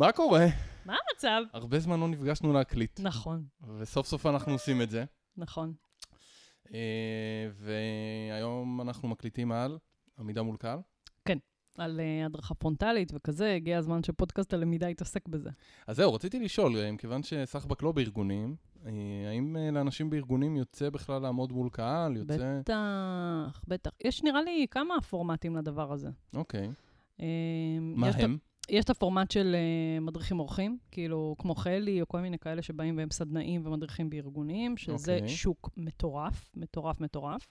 מה קורה? מה המצב? הרבה זמן לא נפגשנו להקליט, נכון, וסוף סוף אנחנו עושים את זה. נכון. אה, והיום אנחנו מקליטים על עמידה מול קהל. על uh, הדרכה פרונטלית וכזה, הגיע הזמן שפודקאסט הלמידה יתעסק בזה. אז זהו, רציתי לשאול, אה, מכיוון שסחבק לא בארגונים, אה, האם אה, לאנשים בארגונים יוצא בכלל לעמוד מול קהל? יוצא... בטח, בטח. יש נראה לי כמה פורמטים לדבר הזה. אוקיי. אה, מה יש את הם? יש את הפורמט של uh, מדריכים אורחים, כאילו כמו חלי או כל מיני כאלה שבאים והם סדנאים ומדריכים בארגונים, שזה אוקיי. שוק מטורף, מטורף, מטורף.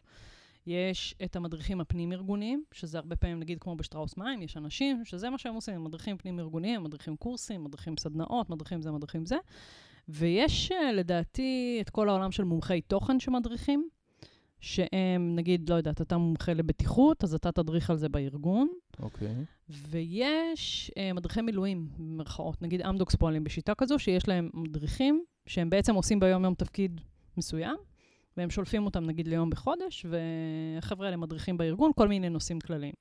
יש את המדריכים הפנים-ארגוניים, שזה הרבה פעמים, נגיד כמו בשטראוס מים, יש אנשים שזה מה שהם עושים, הם מדריכים פנים-ארגוניים, מדריכים קורסים, מדריכים סדנאות, מדריכים זה, מדריכים זה. ויש uh, לדעתי את כל העולם של מומחי תוכן שמדריכים, שהם, נגיד, לא יודעת, אתה מומחה לבטיחות, אז אתה תדריך על זה בארגון. אוקיי. ויש uh, מדריכי מילואים, במרכאות. נגיד אמדוקס פועלים בשיטה כזו, שיש להם מדריכים שהם בעצם עושים ביום-יום תפקיד מסוים, והם שולפים אותם נגיד ליום בחודש, והחבר'ה האלה מדריכים בארגון כל מיני נושאים כלליים.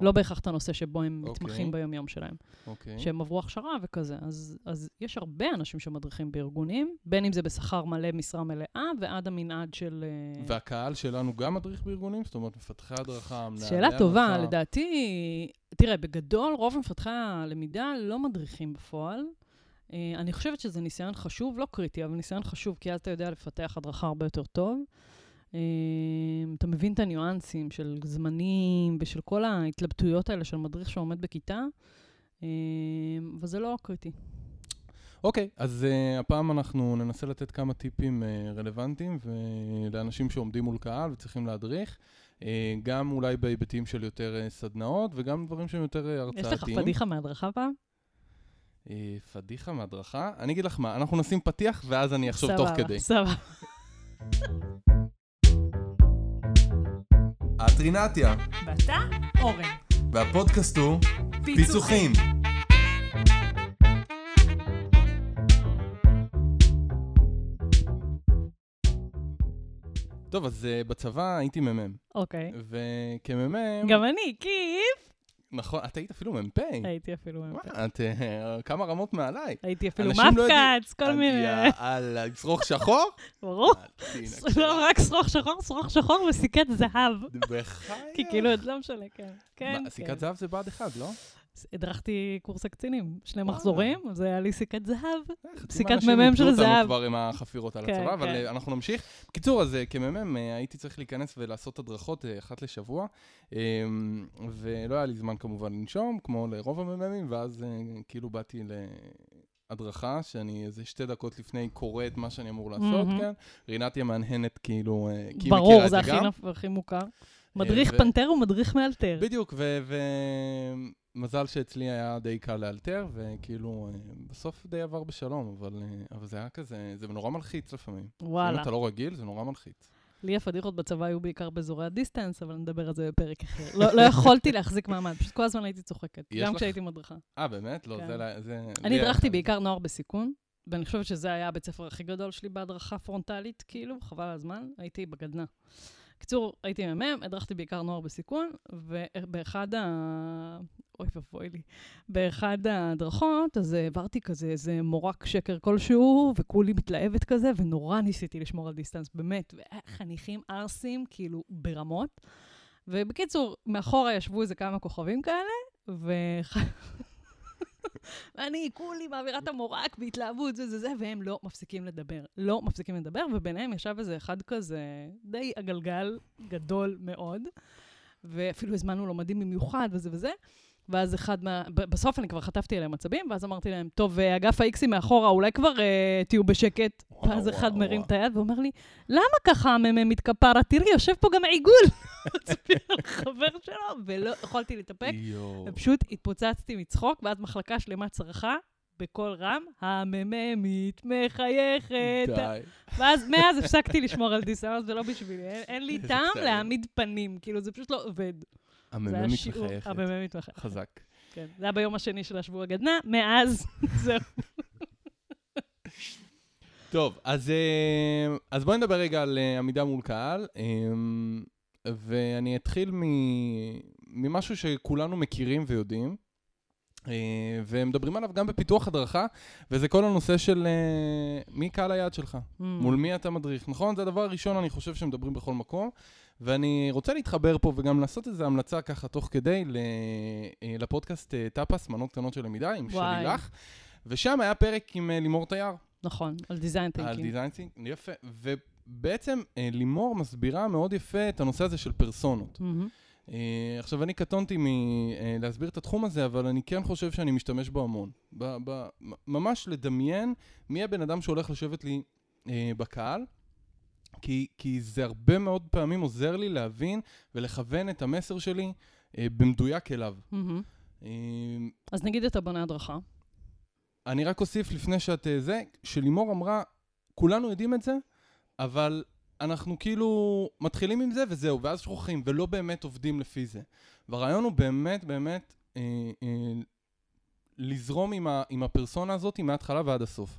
לא בהכרח את הנושא שבו הם אוקיי. מתמחים ביום-יום שלהם. אוקיי. שהם עברו הכשרה וכזה. אז, אז יש הרבה אנשים שמדריכים בארגונים, בין אם זה בשכר מלא, משרה מלאה, ועד המנעד של... אה, והקהל שלנו גם מדריך בארגונים? זאת אומרת, מפתחי הדרכה, מנהלי שאלה הדרכה? טובה, לדעתי, תראה, בגדול, רוב מפתחי הלמידה לא מדריכים בפועל. אה, אני חושבת שזה ניסיון חשוב, לא קריטי, אבל ניסיון חשוב, כי אז אתה יודע לפתח הדרכה הרבה יותר טוב. אה, אתה מבין את הניואנסים של זמנים ושל כל ההתלבטויות האלה של מדריך שעומד בכיתה, אבל זה לא קריטי. אוקיי, אז uh, הפעם אנחנו ננסה לתת כמה טיפים uh, רלוונטיים לאנשים שעומדים מול קהל וצריכים להדריך, uh, גם אולי בהיבטים של יותר uh, סדנאות וגם דברים שהם יותר uh, הרצאתיים. יש לך פדיחה מהדרכה פעם? Uh, פדיחה מהדרכה? אני אגיד לך מה, אנחנו נשים פתיח ואז אני אחשוב תוך כדי. סבבה. את רינתיה, ואתה, אורן. והפודקאסט הוא פיצוחים. טוב, אז uh, בצבא הייתי מ"מ, אוקיי. וכמ"מ... גם אני, כיף. נכון, את היית אפילו מ"פ. הייתי אפילו... וואי, את uh, כמה רמות מעליי. הייתי אפילו לא מפקץ, כל מיני... יאללה, שרוך שחור? ברור. לא. רק שרוך שחור, שרוך שחור וסיכת זהב. בחייך. כי כאילו, לא משנה, כן. כן, מה, סיכת כן. זהב זה בה"ד 1, לא? הדרכתי קורס הקצינים, שני. מחזורים, אז היה לי סיכת זהב. חצי סיכת מהאנשים מ"מ של איבדו אותנו זהב. כבר עם החפירות על כן, הצבא, אבל כן. אה, אנחנו נמשיך. בקיצור, אז אה, כמ"מ אה, הייתי צריך להיכנס ולעשות הדרכות אה, אחת לשבוע, אה, ולא היה לי זמן כמובן לנשום, כמו לרוב המ"מים, ואז אה, כאילו באתי להדרכה, שאני איזה שתי דקות לפני קורא את מה שאני אמור לעשות, מהמם. כן? רינתיה מהנהנת כאילו, אה, כי היא ברור, מכירה את זה זה גם. נפ- הכי מוכר. מדריך ו- פנתר ומדריך מאלתר. בדיוק, ומזל שאצלי היה די קל לאלתר, וכאילו, אה, בסוף די עבר בשלום, אבל, אה, אבל זה היה כזה, זה נורא מלחיץ לפעמים. אם וואלה. אתה לא רגיל, זה נורא מלחיץ. לי הפדיחות בצבא היו בעיקר באזורי הדיסטנס, אבל נדבר על זה בפרק אחר. לא לא יכולתי להחזיק מעמד, פשוט כל הזמן הייתי צוחקת, גם לך- כשהייתי מדריכה. אה, באמת? לא, כן. זה... לא- זה אני הדרכתי בעיקר נוער בסיכון, ואני חושבת שזה היה הבית ספר הכי גדול שלי בהדרכה פרונטלית, כאילו, חבל על הזמן, הייתי בגדנ"ע. בקיצור, הייתי מ"מ, הדרכתי בעיקר נוער בסיכון, ובאחד ה... אוי ואבוי לי. באחד ההדרכות, אז העברתי כזה איזה מורק שקר כלשהו, וכולי מתלהבת כזה, ונורא ניסיתי לשמור על דיסטנס, באמת. וחניכים ערסים, כאילו, ברמות. ובקיצור, מאחורה ישבו איזה כמה כוכבים כאלה, ו... ואני כולי מעבירה את המורק בהתלהבות, זה זה זה, והם לא מפסיקים לדבר. לא מפסיקים לדבר, וביניהם ישב איזה אחד כזה די עגלגל, גדול מאוד, ואפילו הזמנו לו מדים במיוחד וזה וזה. ואז אחד מה... בסוף אני כבר חטפתי עליהם עצבים, ואז אמרתי להם, טוב, אה, אגף ה-Xים מאחורה, אולי כבר אה, תהיו בשקט. וואו, ואז אחד וואו, מרים וואו. את היד ואומר לי, למה ככה המ"מ מתכפרה? תראי, יושב פה גם עיגול. מצביע על חבר שלו, ולא יכולתי להתאפק. ופשוט התפוצצתי מצחוק, ואז מחלקה שלמה צרחה בקול רם, המממית מחייכת. די. ואז מאז הפסקתי לשמור על דיסאונס, זה לא בשבילי, אין, אין לי טעם. להעמיד פנים, כאילו זה פשוט לא עובד. זה היה המ"מית שיעור- מחייכת. המממית מחייכת. חזק. כן, זה היה ביום השני של השבוע גדנ"ע, מאז, זהו. טוב, אז, אה, אז בואי נדבר רגע על אה, עמידה מול קהל, אה, ואני אתחיל מ, ממשהו שכולנו מכירים ויודעים, ומדברים עליו גם בפיתוח הדרכה, וזה כל הנושא של מי קהל היעד שלך, Mm. מול מי אתה מדריך, נכון? זה הדבר הראשון, אני חושב, שמדברים בכל מקום. ואני רוצה להתחבר פה וגם לעשות איזו המלצה ככה תוך כדי אה, לפודקאסט אה, טאפס, מנות קטנות של למידה, עם וואי. שלי לך. ושם היה פרק עם אה, לימור תייר, נכון, על design על thinking. design think, יפה. ובעצם לימור מסבירה מאוד יפה את הנושא הזה של פרסונות. אה, עכשיו, אני קטונתי מלהסביר את התחום הזה, אבל אני כן חושב שאני משתמש בו המון. ב- ב- ממש לדמיין מי הבן אדם שהולך לשבת לי בקהל, כי, כי זה הרבה מאוד פעמים עוזר לי להבין ולכוון את המסר שלי אה, במדויק אליו. מהמם. אה, אז נגיד אתה בונה הדרכה. אני רק אוסיף לפני שאת אה, זה, שלימור אמרה, כולנו יודעים את זה, אבל אנחנו כאילו מתחילים עם זה וזהו, ואז שוכחים, ולא באמת עובדים לפי זה. והרעיון הוא באמת באמת אה, אה, לזרום עם, ה, עם הפרסונה הזאת מההתחלה ועד הסוף.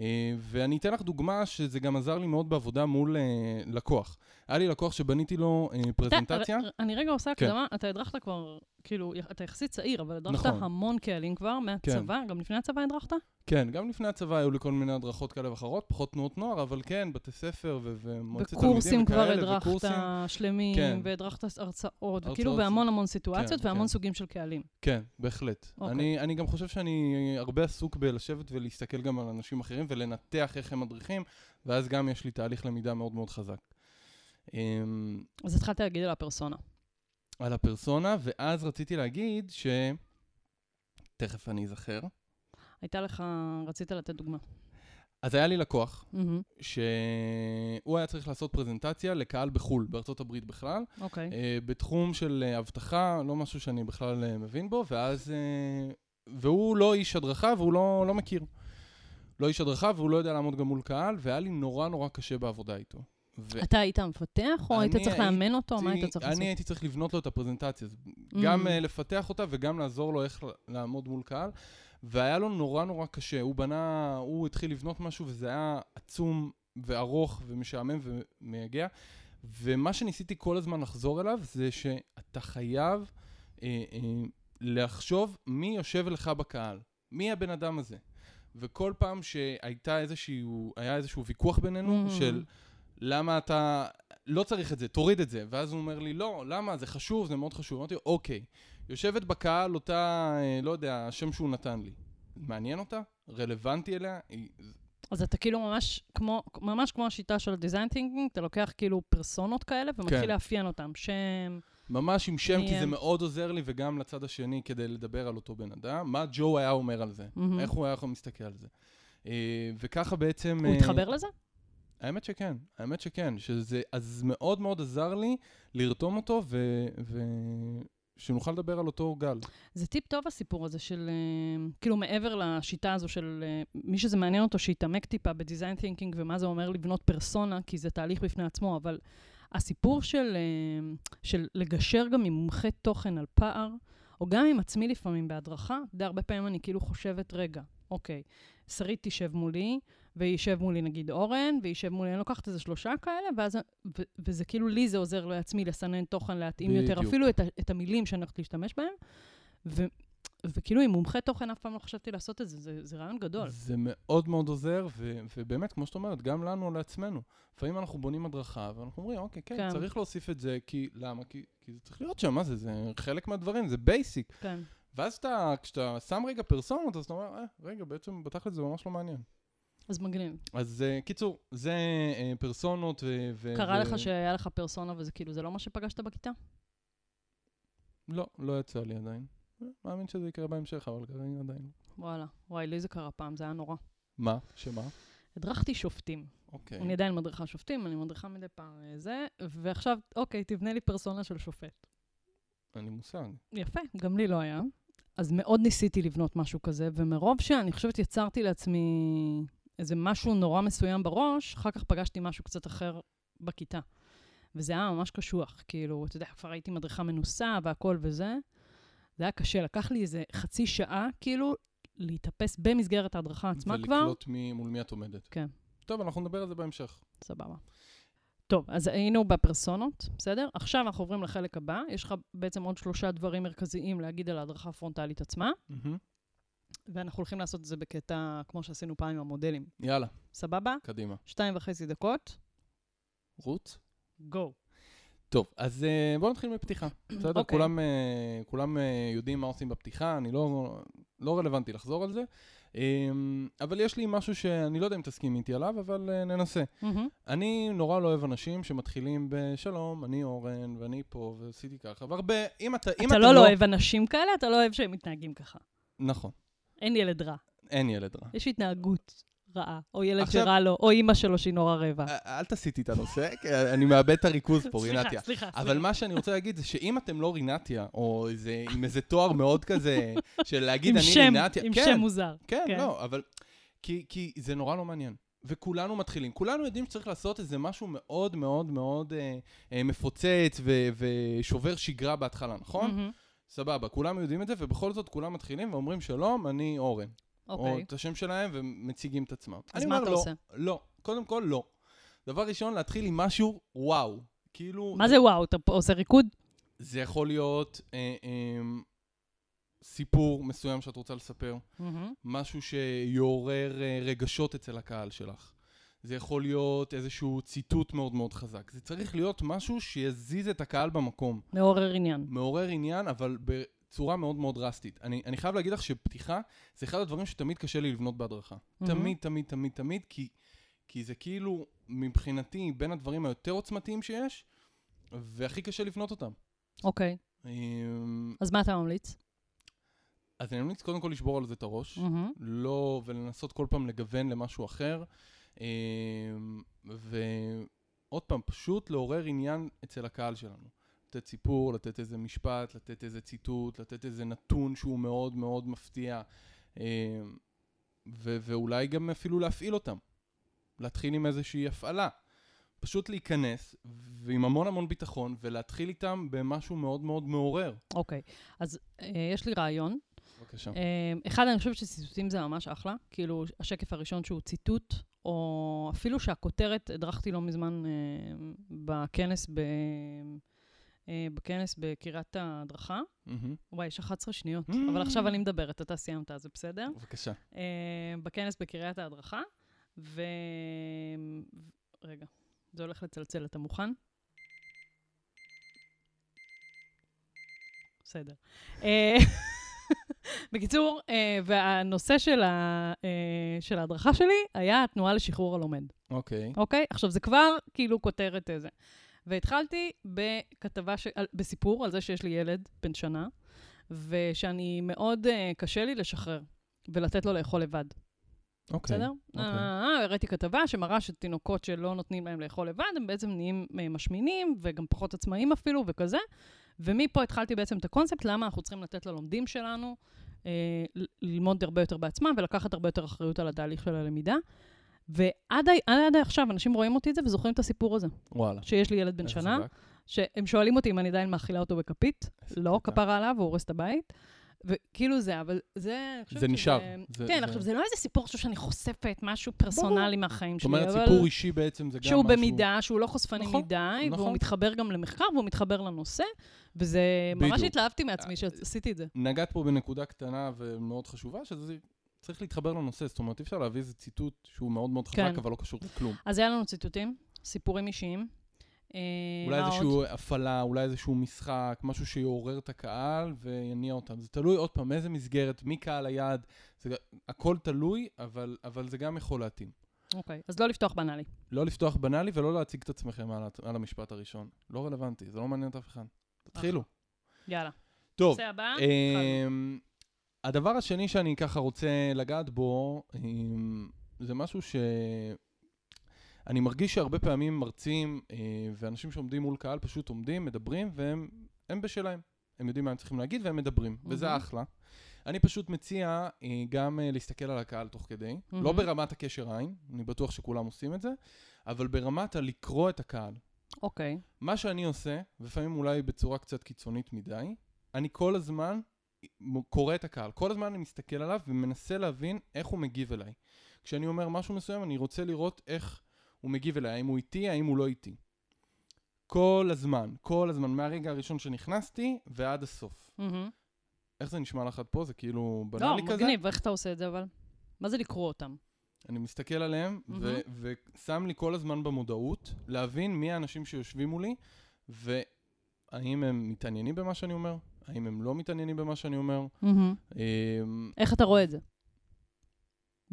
אה, ואני אתן לך דוגמה שזה גם עזר לי מאוד בעבודה מול אה, לקוח. היה לי לקוח שבניתי לו אה, פרזנטציה. אני רגע עושה כן. הקדמה, אתה הדרכת כבר, כאילו, אתה יחסית צעיר, אבל הדרכת נכון. המון קהלים כבר, מהצבא, גם לפני הצבא הדרכת? כן, גם לפני הצבא היו לי כל מיני הדרכות כאלה ואחרות, פחות תנועות נוער, אבל כן, בתי ספר ו- ומועצת תלמידים וקורסים כבר וכאלה, הדרכת וקורסים. שלמים, כן. והדרכת הרצאות, הרצאות, וכאילו בהמון המון סיטואציות כן, והמון כן. סוגים של קהלים. כן, בהחלט. אוקיי. אני, אני גם חושב שאני הרבה עסוק בלשבת ולהסתכל גם על אנשים אחרים ולנתח איך הם מדריכים, ואז גם יש לי תהליך למידה מאוד מאוד חזק. אמ, אז התחלת להגיד על הפרסונה. על הפרסונה, ואז רציתי להגיד ש... תכף אני אזכר. הייתה לך, רצית לתת דוגמה. אז היה לי לקוח, מהמם, שהוא היה צריך לעשות פרזנטציה לקהל בחו"ל, בארצות הברית בכלל, אוקיי. אה, בתחום של אה, אבטחה, לא משהו שאני בכלל אה, מבין בו, ואז... והוא לא איש הדרכה והוא לא, לא מכיר. לא איש הדרכה והוא לא יודע לעמוד גם מול קהל, והיה לי נורא נורא קשה בעבודה איתו. ו- אתה היית המפתח, או היית צריך לאמן אותו? מה היית צריך לעשות? אני הייתי צריך לבנות לו את הפרזנטציה, אז גם. אה, לפתח אותה וגם לעזור לו איך לעמוד מול קהל. והיה לו נורא נורא קשה, הוא בנה, הוא התחיל לבנות משהו וזה היה עצום וארוך ומשעמם ומייגע. ומה שניסיתי כל הזמן לחזור אליו זה שאתה חייב אה, אה, לחשוב מי יושב לך בקהל, מי הבן אדם הזה. וכל פעם שהייתה איזשהו, היה איזשהו ויכוח בינינו Mm. של למה אתה לא צריך את זה, תוריד את זה. ואז הוא אומר לי, לא, למה? זה חשוב, זה מאוד חשוב. אמרתי אוקיי, יושבת בקהל אותה, אה, לא יודע, השם שהוא נתן לי. מעניין אותה? רלוונטי אליה? אז אתה כאילו ממש כמו, ממש כמו השיטה של design thinking, אתה לוקח כאילו פרסונות כאלה ומתחיל כן. לאפיין אותם. שם, ממש עם שם, כי זה? מאוד עוזר לי, וגם לצד השני, כדי לדבר על אותו בן אדם. מה ג'ו היה אומר על זה? מהמם. איך הוא היה יכול להסתכל על זה? אה, וככה בעצם... הוא אה, התחבר לזה? האמת שכן, האמת שכן, שזה אז מאוד מאוד עזר לי לרתום אותו ו... ו... שנוכל לדבר על אותו גל. זה טיפ טוב הסיפור הזה של, אה, כאילו מעבר לשיטה הזו של אה, מי שזה מעניין אותו, שיתעמק טיפה בדיזיין תינקינג ומה זה אומר לבנות פרסונה, כי זה תהליך בפני עצמו, אבל הסיפור של, אה, של לגשר גם עם מומחי תוכן על פער, או גם עם עצמי לפעמים בהדרכה, יודע, הרבה פעמים אני כאילו חושבת, רגע, אוקיי, שרית תשב מולי, וישב מולי נגיד אורן, וישב מולי, אני לוקחת איזה שלושה כאלה, ואז, ו, וזה כאילו לי זה עוזר לעצמי לסנן תוכן, להתאים יותר, בדיוק. אפילו את, את המילים שאני הולכת להשתמש בהם. ו, וכאילו עם מומחה תוכן אף פעם לא חשבתי לעשות את זה, זה, זה רעיון גדול. זה מאוד מאוד עוזר, ו... ובאמת, כמו שאת אומרת, גם לנו, לעצמנו. לפעמים אנחנו בונים הדרכה, ואנחנו אומרים, אוקיי, כן, כן. צריך להוסיף את זה, כי... למה? כי, כי זה צריך להיות שם, מה זה? זה חלק מהדברים, זה basic. כן. ואז אתה, כשאתה שם רגע פרסונות, אז אתה אומר, אה, רגע, בעצם בתכל'ס זה ממש לא מעניין. אז מגניב. אז אה, קיצור, זה אה, פרסונות ו... ו- קרה ו- לך שהיה לך פרסונה וזה כאילו, זה לא מה שפגשת בכיתה? לא, לא יצא לי עדיין. מאמין שזה יקרה בהמשך, אבל כרגע עדיין. וואלה. וואי, לי זה קרה פעם, זה היה נורא. מה? שמה? הדרכתי שופטים. אוקיי. אני עדיין מדריכה שופטים, אני מדריכה מדי פעם אה, זה, ועכשיו, אוקיי, תבנה לי פרסונה של שופט. אין לי מושג. יפה, גם לי לא היה. אז מאוד ניסיתי לבנות משהו כזה, ומרוב שאני חושבת יצרתי לעצמי איזה משהו נורא מסוים בראש, אחר כך פגשתי משהו קצת אחר בכיתה. וזה היה ממש קשוח, כאילו, אתה יודע, כבר הייתי מדריכה מנוסה והכל וזה. זה היה קשה, לקח לי איזה חצי שעה, כאילו, להתאפס במסגרת ההדרכה עצמה כבר. ולקלוט מי, מול מי את עומדת. כן. טוב, אנחנו נדבר על זה בהמשך. סבבה. טוב, אז היינו בפרסונות, בסדר? עכשיו אנחנו עוברים לחלק הבא. יש לך בעצם עוד שלושה דברים מרכזיים להגיד על ההדרכה הפרונטלית עצמה, מהמם. ואנחנו הולכים לעשות את זה בקטע כמו שעשינו פעם עם המודלים. יאללה, סבבה? קדימה. שתיים וחצי דקות, רות? גו. טוב, אז אה, בואו נתחיל מפתיחה. בסדר? אוקיי. כולם, אה, כולם אה, יודעים מה עושים בפתיחה, אני לא, לא רלוונטי לחזור על זה. אה, אבל יש לי משהו שאני לא יודע אם תסכים איתי עליו, אבל ננסה. אני נורא לא אוהב אנשים שמתחילים בשלום, אני אורן, ואני פה, ועשיתי ככה, והרבה, אם אתה... אם אתה לא לא אוהב אנשים כאלה, אתה לא אוהב שהם מתנהגים ככה. נכון, אין ילד רע. אין ילד רע. יש התנהגות רעה, או ילד עכשיו- שרע לו, או אימא שלו שהיא נורא רעבה. א- אל תסיטי את הנושא, כי אני מאבד את הריכוז פה, סליחה, רינתיה. סליחה. אבל מה שאני רוצה להגיד זה שאם אתם לא רינתיה, או איזה, עם איזה תואר מאוד כזה, של להגיד אני שם, רינתיה, עם כן, שם מוזר. כן, כן. לא, אבל... כי, כי זה נורא לא מעניין. וכולנו מתחילים. כולנו יודעים שצריך לעשות איזה משהו מאוד מאוד מאוד אה, אה, מפוצץ ושובר שגרה בהתחלה, נכון? מהמם. סבבה, כולם יודעים את זה, ובכל זאת כולם מתחילים ואומרים שלום, אני אורן. או אוקיי. את השם שלהם ומציגים את עצמם. אז מה אתה לא, עושה? לא. קודם כל, לא. דבר ראשון, להתחיל עם משהו וואו. כאילו... מה זה וואו? אתה עושה ריקוד? זה יכול להיות אה, אה, סיפור מסוים שאת רוצה לספר, מהמם. משהו שיעורר אה, רגשות אצל הקהל שלך. זה יכול להיות איזשהו ציטוט מאוד מאוד חזק. זה צריך להיות משהו שיזיז את הקהל במקום. מעורר עניין. מעורר עניין, אבל בצורה מאוד מאוד דרסטית. אני, אני חייב להגיד לך שפתיחה זה אחד הדברים שתמיד קשה לי לבנות בהדרכה. מהמם. תמיד, תמיד, תמיד, תמיד, כי, כי זה כאילו, מבחינתי, בין הדברים היותר עוצמתיים שיש, והכי קשה לבנות אותם. אוקיי. אמ, אז מה אתה ממליץ? אז אני ממליץ קודם כל לשבור על זה את הראש, מהמם. לא, ולנסות כל פעם לגוון למשהו אחר, ועוד פעם, פשוט לעורר עניין אצל הקהל שלנו. לתת סיפור, לתת איזה משפט, לתת איזה ציטוט, לתת איזה נתון שהוא מאוד מאוד מפתיע, אמ, ו- ואולי גם אפילו להפעיל אותם. להתחיל עם איזושהי הפעלה. פשוט להיכנס, ועם המון המון ביטחון, ולהתחיל איתם במשהו מאוד מאוד מעורר. אוקיי. אז אה, יש לי רעיון. בבקשה. אה, אחד, אני חושבת שציטוטים זה ממש אחלה. כאילו, השקף הראשון שהוא ציטוט, או אפילו שהכותרת, הדרכתי לא מזמן אה, בכנס ב... אה, בכנס בקריית ההדרכה. מהמם. וואי, יש 11 שניות, Mm. אבל עכשיו אני מדברת, אתה סיימת, אז זה בסדר. בבקשה. אה, בכנס בקריית ההדרכה, ו... רגע, זה הולך לצלצל, אתה מוכן? בסדר. בקיצור, אה, והנושא של, ה, אה, של ההדרכה שלי היה התנועה לשחרור הלומד, אוקיי. אוקיי? עכשיו, זה כבר כאילו כותרת איזה. והתחלתי בכתבה, ש... בסיפור על זה שיש לי ילד בן שנה, ושאני מאוד אה, קשה לי לשחרר ולתת לו לאכול לבד. אוקיי. בסדר? אוקיי. אה, הראיתי כתבה שמראה שתינוקות שלא נותנים להם לאכול לבד, הם בעצם נהיים משמינים, וגם פחות עצמאים אפילו, וכזה. ומפה התחלתי בעצם את הקונספט, למה אנחנו צריכים לתת ללומדים שלנו אה, ללמוד הרבה יותר בעצמם, ולקחת הרבה יותר אחריות על התהליך של הלמידה. ועד ה- עד עכשיו אנשים רואים אותי את זה וזוכרים את הסיפור הזה, וואלה. שיש לי ילד בן שנה, חזק. שהם שואלים אותי אם אני עדיין מאכילה אותו בכפית. לא. כפרה עליו, הוא הורס את הבית. וכאילו זה, אבל זה... אני חושבת זה שזה- נשאר. זה- כן, זה- עכשיו, זה לא איזה סיפור עכשיו שאני חושפת משהו פרסונלי מהחיים זאת שלי, אומרת, אבל... סיפור אישי בעצם זה גם משהו... שהוא במידה, שהוא לא חושפני נכון, מדי, נכון. והוא מתחבר גם למחקר, והוא מתחבר לנושא, וזה... ממש בדיוק. התלהבתי מעצמי שעשיתי את זה. נגעת פה בנקודה קטנה ומאוד חשובה, שזה צריך להתחבר לנושא. זאת אומרת, אי אפשר להביא איזה ציטוט שהוא מאוד מאוד חזק, כן. אבל לא קשור לכלום. אז היה לנו ציטוטים, סיפורים אישיים. אה, אולי איזושהי? הפעלה, אולי איזשהו משחק, משהו שיעורר את הקהל ויניע אותם. זה תלוי עוד פעם איזה מסגרת, מי קהל היעד, זה, הכל תלוי, אבל, אבל זה גם יכול להתאים. אוקיי, אז לא לפתוח בנאלי. לא לפתוח בנאלי ולא להציג את עצמכם על, על המשפט הראשון. לא רלוונטי, זה לא מעניין את אף אחד. תתחילו. יאללה. טוב, נושא הבא, התחלנו. אמ, הדבר השני שאני ככה רוצה לגעת בו, אמ, זה משהו ש... אני מרגיש שהרבה פעמים מרצים אה, ואנשים שעומדים מול קהל פשוט עומדים, מדברים, והם הם בשלהם. הם יודעים מה הם צריכים להגיד והם מדברים, וזה מהמם. אחלה. אני פשוט מציע אה, גם אה, להסתכל על הקהל תוך כדי, לא מהמם. ברמת הקשר עין, אני בטוח שכולם עושים את זה, אבל ברמת הלקרוא את הקהל. אוקיי. מה שאני עושה, ולפעמים אולי בצורה קצת קיצונית מדי, אני כל הזמן מ- קורא את הקהל. כל הזמן אני מסתכל עליו ומנסה להבין איך הוא מגיב אליי. כשאני אומר משהו מסוים, אני רוצה לראות איך הוא מגיב אליי, האם הוא איתי, האם הוא לא איתי. כל הזמן, כל הזמן, מהרגע הראשון שנכנסתי ועד הסוף. מהמם. איך זה נשמע לך עד פה? זה כאילו לא, בנאלי כזה? מגניב, איך אתה עושה את זה אבל? מה זה לקרוא אותם? אני מסתכל עליהם, ו- ושם לי כל הזמן במודעות, להבין מי האנשים שיושבים מולי, והאם הם מתעניינים במה שאני אומר, האם הם לא מתעניינים במה שאני אומר. אמ, איך אתה רואה את זה?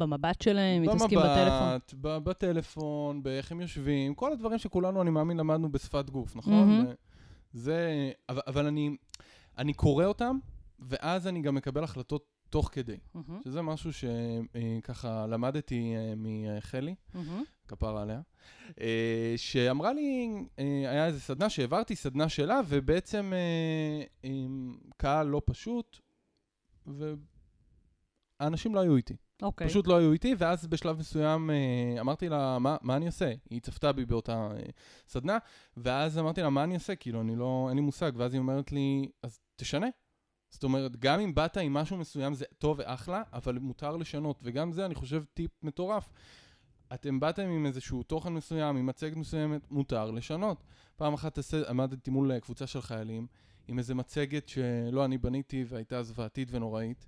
במבט שלהם, מתעסקים בטלפון? במבט, בטלפון, באיך הם יושבים, כל הדברים שכולנו, אני מאמין, למדנו בשפת גוף, נכון? ו- זה... אבל, אבל אני, אני קורא אותם, ואז אני גם מקבל החלטות תוך כדי. מהמם, שזה משהו שככה למדתי אה, מחלי, מהמם. כפרה עליה, אה, שאמרה לי, אה, היה איזה סדנה שהעברתי, סדנה שלה, ובעצם אה, עם קהל לא פשוט, והאנשים לא היו איתי. אוקיי. פשוט לא היו איתי, ואז בשלב מסוים אה, אמרתי לה, מה, מה אני עושה? היא צפתה בי באותה אה, סדנה, ואז אמרתי לה, מה אני עושה? כאילו, אני לא, אין לי מושג. ואז היא אומרת לי, אז תשנה. זאת אומרת, גם אם באת עם משהו מסוים זה טוב ואחלה, אבל מותר לשנות, וגם זה, אני חושב, טיפ מטורף. אתם באתם עם איזשהו תוכן מסוים, עם מצגת מסוימת, מותר לשנות. פעם אחת עשה- עמדתי מול קבוצה של חיילים, עם איזה מצגת שלא אני בניתי והייתה זוועתית ונוראית,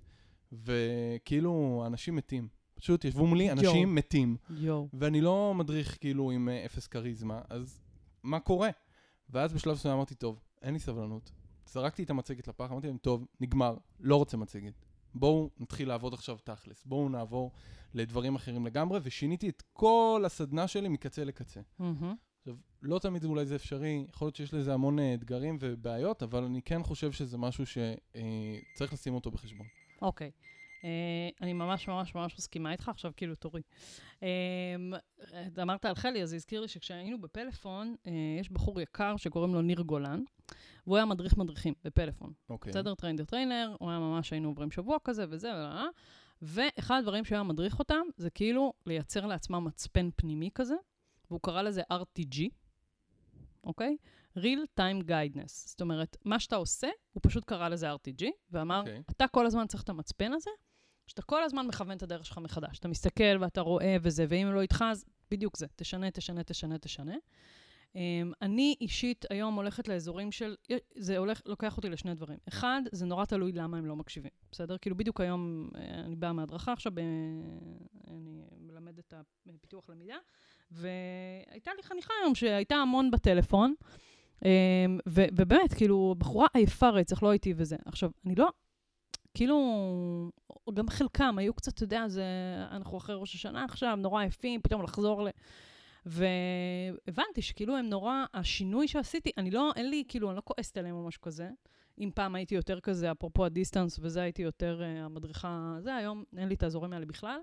וכאילו, אנשים מתים. פשוט ישבו מולי אנשים יואו. מתים, יואו. ואני לא מדריך כאילו עם אה, אפס כריזמה, אז מה קורה? ואז בשלב מסוים אמרתי, טוב, אין לי סבלנות. זרקתי את המצגת לפח, אמרתי להם, טוב, נגמר, לא רוצה מצגת. בואו נתחיל לעבוד עכשיו תכלס, בואו נעבור לדברים אחרים לגמרי, ושיניתי את כל הסדנה שלי מקצה לקצה. מהמם. עכשיו, לא תמיד אולי זה אפשרי, יכול להיות שיש לזה המון אה, אתגרים ובעיות, אבל אני כן חושב שזה משהו שצריך לשים אותו בחשבון. אוקיי. אה, אני ממש ממש ממש מסכימה איתך, עכשיו כאילו תורי. אה, אמרת על חלי, אז זה הזכיר לי שכשהיינו בפלאפון, אה, יש בחור יקר שקוראים לו ניר גולן, והוא היה מדריך מדריכים בפלאפון. אוקיי. בסדר? train the trainer, הוא היה ממש, היינו עוברים שבוע כזה וזה, ולא, ואחד הדברים שהוא היה מדריך אותם, זה כאילו לייצר לעצמם מצפן פנימי כזה, והוא קרא לזה RTG, אוקיי? Real time guidance. זאת אומרת, מה שאתה עושה, הוא פשוט קרא לזה RTG, ואמר, אוקיי. אתה כל הזמן צריך את המצפן הזה, שאתה כל הזמן מכוון את הדרך שלך מחדש. אתה מסתכל ואתה רואה וזה, ואם לא איתך, אז בדיוק זה. תשנה, תשנה, תשנה, תשנה. Um, אני אישית היום הולכת לאזורים של, זה הולך, לוקח אותי לשני דברים. אחד, זה נורא תלוי למה הם לא מקשיבים, בסדר? כאילו בדיוק היום, אה, אני באה מהדרכה עכשיו, ב... אני מלמדת את הפיתוח למידה, והייתה לי חניכה היום שהייתה המון בטלפון, ו- ובאמת, כאילו, בחורה עייפה רצח, לא הייתי וזה. עכשיו, אני לא, כאילו, גם חלקם היו קצת, אתה יודע, זה, אנחנו אחרי ראש השנה עכשיו, נורא עייפים, פתאום לחזור ל... והבנתי שכאילו הם נורא, השינוי שעשיתי, אני לא, אין לי, כאילו, אני לא כועסת עליהם או משהו כזה. אם פעם הייתי יותר כזה, אפרופו הדיסטנס, וזה הייתי יותר uh, המדריכה, זה היום, אין לי את האזורים האלה בכלל.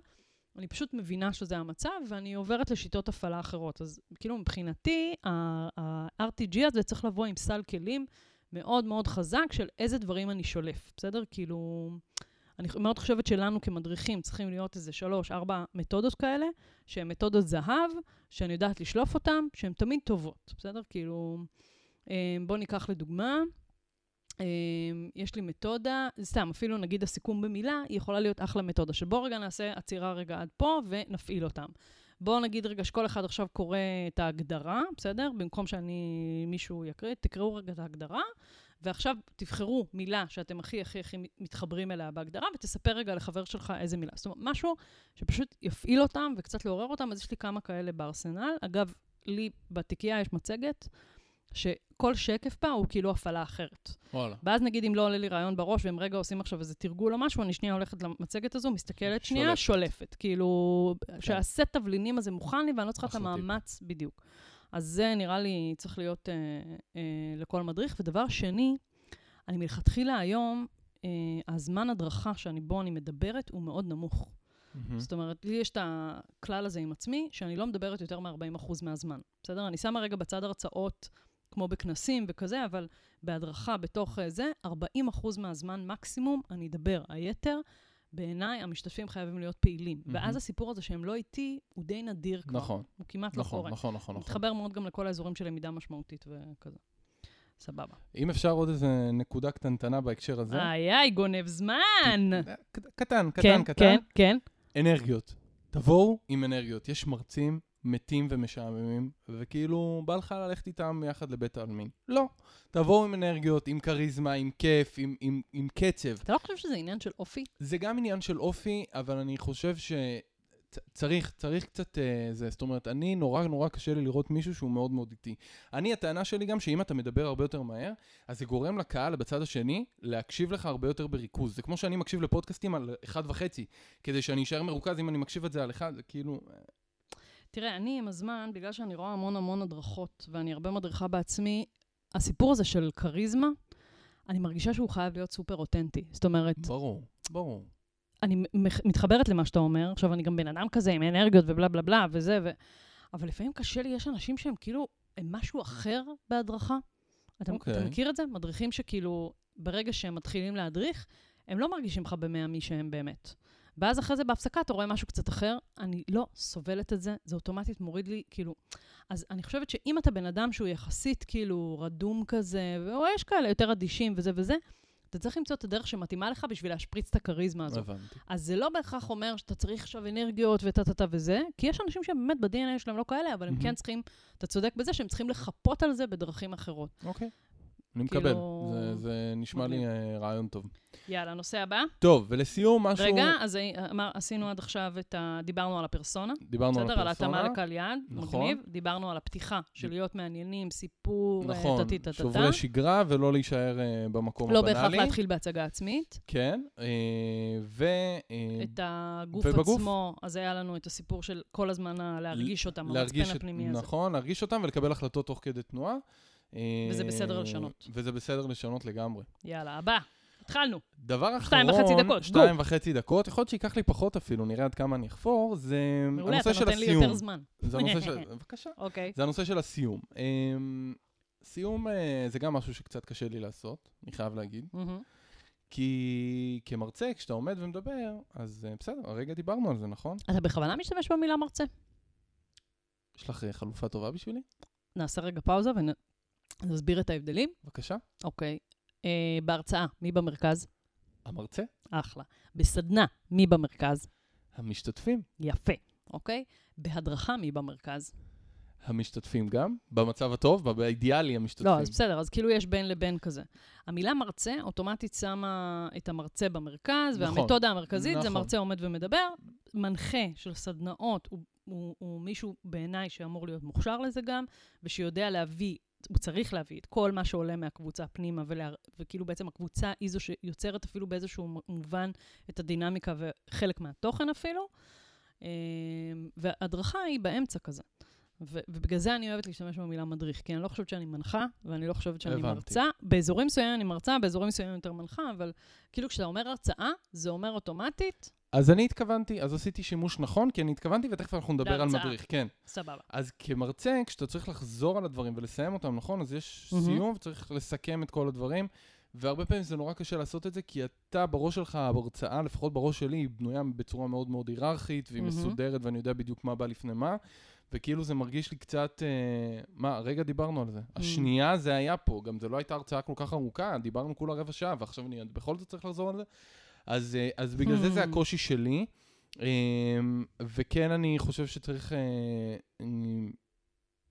אני פשוט מבינה שזה המצב, ואני עוברת לשיטות הפעלה אחרות. אז כאילו, מבחינתי, ה-RTG הזה צריך לבוא עם סל כלים מאוד מאוד חזק של איזה דברים אני שולף, בסדר? כאילו, אני מאוד חושבת שלנו כמדריכים צריכים להיות איזה שלוש, ארבע מתודות כאלה, שהן מתודות זהב, שאני יודעת לשלוף אותן, שהן תמיד טובות, בסדר? כאילו, אה, בואו ניקח לדוגמה, יש לי מתודה, סתם, אפילו נגיד הסיכום במילה, היא יכולה להיות אחלה מתודה, שבואו רגע נעשה עצירה רגע עד פה ונפעיל אותם. בואו נגיד רגע שכל אחד עכשיו קורא את ההגדרה, בסדר? במקום שאני, מישהו יקריא, תקראו רגע את ההגדרה, ועכשיו תבחרו מילה שאתם הכי הכי הכי מתחברים אליה בהגדרה, ותספר רגע לחבר שלך איזה מילה. זאת אומרת, משהו שפשוט יפעיל אותם וקצת לעורר אותם, אז יש לי כמה כאלה בארסנל. אגב, לי בתיקייה יש מצגת, שכל שקף בה הוא כאילו הפעלה אחרת. וואלה. ואז נגיד אם לא עולה לי רעיון בראש, והם רגע עושים עכשיו איזה תרגול או משהו, אני שנייה הולכת למצגת הזו, מסתכלת שנייה, שולפת. שולפת. כאילו, שהסט תבלינים הזה מוכן לי, ואני לא צריכה את. המאמץ בדיוק. אז זה נראה לי צריך להיות אה, אה, לכל מדריך. ודבר שני, אני מלכתחילה היום, אה, הזמן הדרכה שאני בו אני מדברת הוא מאוד נמוך. מהמם. זאת אומרת, לי יש את הכלל הזה עם עצמי, שאני לא מדברת יותר מ-40% מהזמן. בסדר? אני שמה רגע בצד הרצאות, כמו בכנסים וכזה, אבל בהדרכה בתוך אה, זה, 40% מהזמן מקסימום אני אדבר. היתר, בעיניי, המשתתפים חייבים להיות פעילים. מהמם. ואז הסיפור הזה שהם לא איתי, הוא די נדיר כבר. נכון, הוא כמעט לא נכון, קורה. נכון, נכון, נכון. מתחבר מאוד גם לכל האזורים של למידה משמעותית וכזה. סבבה. אם אפשר עוד איזה נקודה קטנטנה בהקשר הזה. איי, איי, גונב זמן. אה, ק- קטן, כן, קטן, קטן. כן, כן. אנרגיות. תבואו עם אנרגיות. יש מרצים מתים ומשעממים, וכאילו בא לך ללכת איתם יחד לבית העלמין. לא. תבואו עם אנרגיות, עם כריזמה, עם כיף, עם, עם, עם קצב. אתה לא חושב שזה עניין של אופי? זה גם עניין של אופי, אבל אני חושב ש... צריך, צריך קצת אה, זה, זאת אומרת, אני נורא נורא קשה לי לראות מישהו שהוא מאוד מאוד איטי. אני, הטענה שלי גם שאם אתה מדבר הרבה יותר מהר, אז זה גורם לקהל בצד השני להקשיב לך הרבה יותר בריכוז. זה כמו שאני מקשיב לפודקאסטים על אחד וחצי, כדי שאני אשאר מרוכז אם אני מקשיב את זה על אחד, זה כאילו... תראה, אני עם הזמן, בגלל שאני רואה המון המון הדרכות, ואני הרבה מדריכה בעצמי, הסיפור הזה של כריזמה, אני מרגישה שהוא חייב להיות סופר אותנטי. זאת אומרת, ברור, ברור. אני מתחברת למה שאתה אומר, עכשיו אני גם בן אדם כזה עם אנרגיות ובלה בלה בלה וזה, ו... אבל לפעמים קשה לי, יש אנשים שהם כאילו, הם משהו אחר בהדרכה. אתה, okay. אתה אוקיי. מכיר את זה? מדריכים שכאילו, ברגע שהם מתחילים להדריך, הם לא מרגישים לך במאה מי שהם באמת. ואז אחרי זה בהפסקה אתה רואה משהו קצת אחר, אני לא סובלת את זה, זה אוטומטית מוריד לי, כאילו... אז אני חושבת שאם אתה בן אדם שהוא יחסית כאילו רדום כזה, או יש כאלה יותר אדישים וזה וזה, אתה צריך למצוא את הדרך שמתאימה לך בשביל להשפריץ את הכריזמה הזאת. הבנתי. אז זה לא בהכרח אומר שאתה צריך עכשיו אנרגיות וטה-טה-טה וזה, כי יש אנשים שבאמת ב-DNA שלהם לא כאלה, אבל הם. כן צריכים, אתה צודק בזה שהם צריכים לחפות על זה בדרכים אחרות. אוקיי. אני מקבל. כאילו- זה, זה נשמע לי מגניב. אה, רעיון טוב. יאללה, נושא הבא. טוב, ולסיום משהו... רגע, אז אה, אמר, עשינו עד עכשיו את ה... דיברנו על הפרסונה. דיברנו על בסדר? על הפרסונה. התאמה לקהל יעד, נכון. מגניב. דיברנו על הפתיחה של להיות מעניינים, סיפור, אה, נכון, טה-טה-טה-טה. שוברי שגרה ולא להישאר אה, במקום לא הבנאלי. בהכרח להתחיל בהצגה עצמית. כן, אה, ו... אה, את הגוף ובגוף? עצמו, אז היה לנו את הסיפור של כל הזמן להרגיש אותם, להרגיש המצפן את- הפנימי הזה. נכון, להרגיש אותם ולקבל החלטות תוך כדי תנועה. אה, וזה בסדר לשנות. וזה בסדר לשנות לגמרי. יאללה, הבא. התחלנו. דבר אחרון, שתיים וחצי דקות, שתיים וחצי דקות, יכול להיות שייקח לי פחות אפילו, נראה עד כמה אני אחפור, זה מעולה, הנושא אתה של נותן לי הסיום. יותר זמן. זה הנושא של... בבקשה. אוקיי. זה הנושא של הסיום. אמ, סיום אה, זה גם משהו שקצת קשה לי לעשות, אני חייב להגיד. כי כמרצה, כשאתה עומד ומדבר, אז אה, בסדר, הרגע דיברנו על זה, נכון? אתה בכוונה משתמש במילה מרצה? יש לך אה, חלופה טובה בשבילי? נעשה רגע פאוזה ונסביר את ההבדלים. בבקשה. אוקיי. אה, בהרצאה, מי במרכז? המרצה? אחלה. בסדנה, מי במרכז? המשתתפים? יפה, אוקיי? בהדרכה, מי במרכז? המשתתפים גם? במצב הטוב? באידיאלי המשתתפים. לא, אז בסדר, אז כאילו יש בין לבין כזה. המילה מרצה אוטומטית שמה את המרצה במרכז, נכון, והמתודה המרכזית זה נכון. מרצה עומד ומדבר. מנחה של סדנאות הוא, הוא, הוא מישהו בעיניי שאמור להיות מוכשר לזה גם, ושיודע להביא, הוא צריך להביא את כל מה שעולה מהקבוצה פנימה, ולה, וכאילו בעצם הקבוצה היא זו שיוצרת אפילו באיזשהו מובן את הדינמיקה וחלק מהתוכן אפילו. אה, והדרכה היא באמצע כזה. ו- ובגלל זה אני אוהבת להשתמש במילה מדריך, כי אני לא חושבת שאני מנחה, ואני לא חושבת שאני הבנתי. מרצה. באזורים מסוימים אני מרצה, באזורים מסוימים יותר מנחה, אבל כאילו כשאתה אומר הרצאה, זה אומר אוטומטית, אז אני התכוונתי, אז עשיתי שימוש נכון, כי אני התכוונתי, ותכף אנחנו נדבר על. מדריך, כן. סבבה. אז כמרצה, כשאתה צריך לחזור על הדברים ולסיים אותם, נכון? אז יש מהמם. סיום וצריך לסכם את כל הדברים, והרבה פעמים זה נורא קשה לעשות את זה, כי אתה בראש שלך, ההרצאה, לפחות בראש שלי, היא בנויה בצורה מאוד מאוד היררכית, והיא מהמם. מסודרת, ואני יודע בדיוק מה בא לפני מה, וכאילו זה מרגיש לי קצת, אה, מה, רגע דיברנו על זה. השנייה זה היה פה, גם זה לא הייתה הרצאה כל כך ארוכה, דיברנו כולה רבע שעה, ועכשיו אני בכל זאת צריך לחזור על זה. אז, אה, אז בגלל זה זה Hmm. הקושי שלי. אמ, וכן, אני חושב שצריך אה,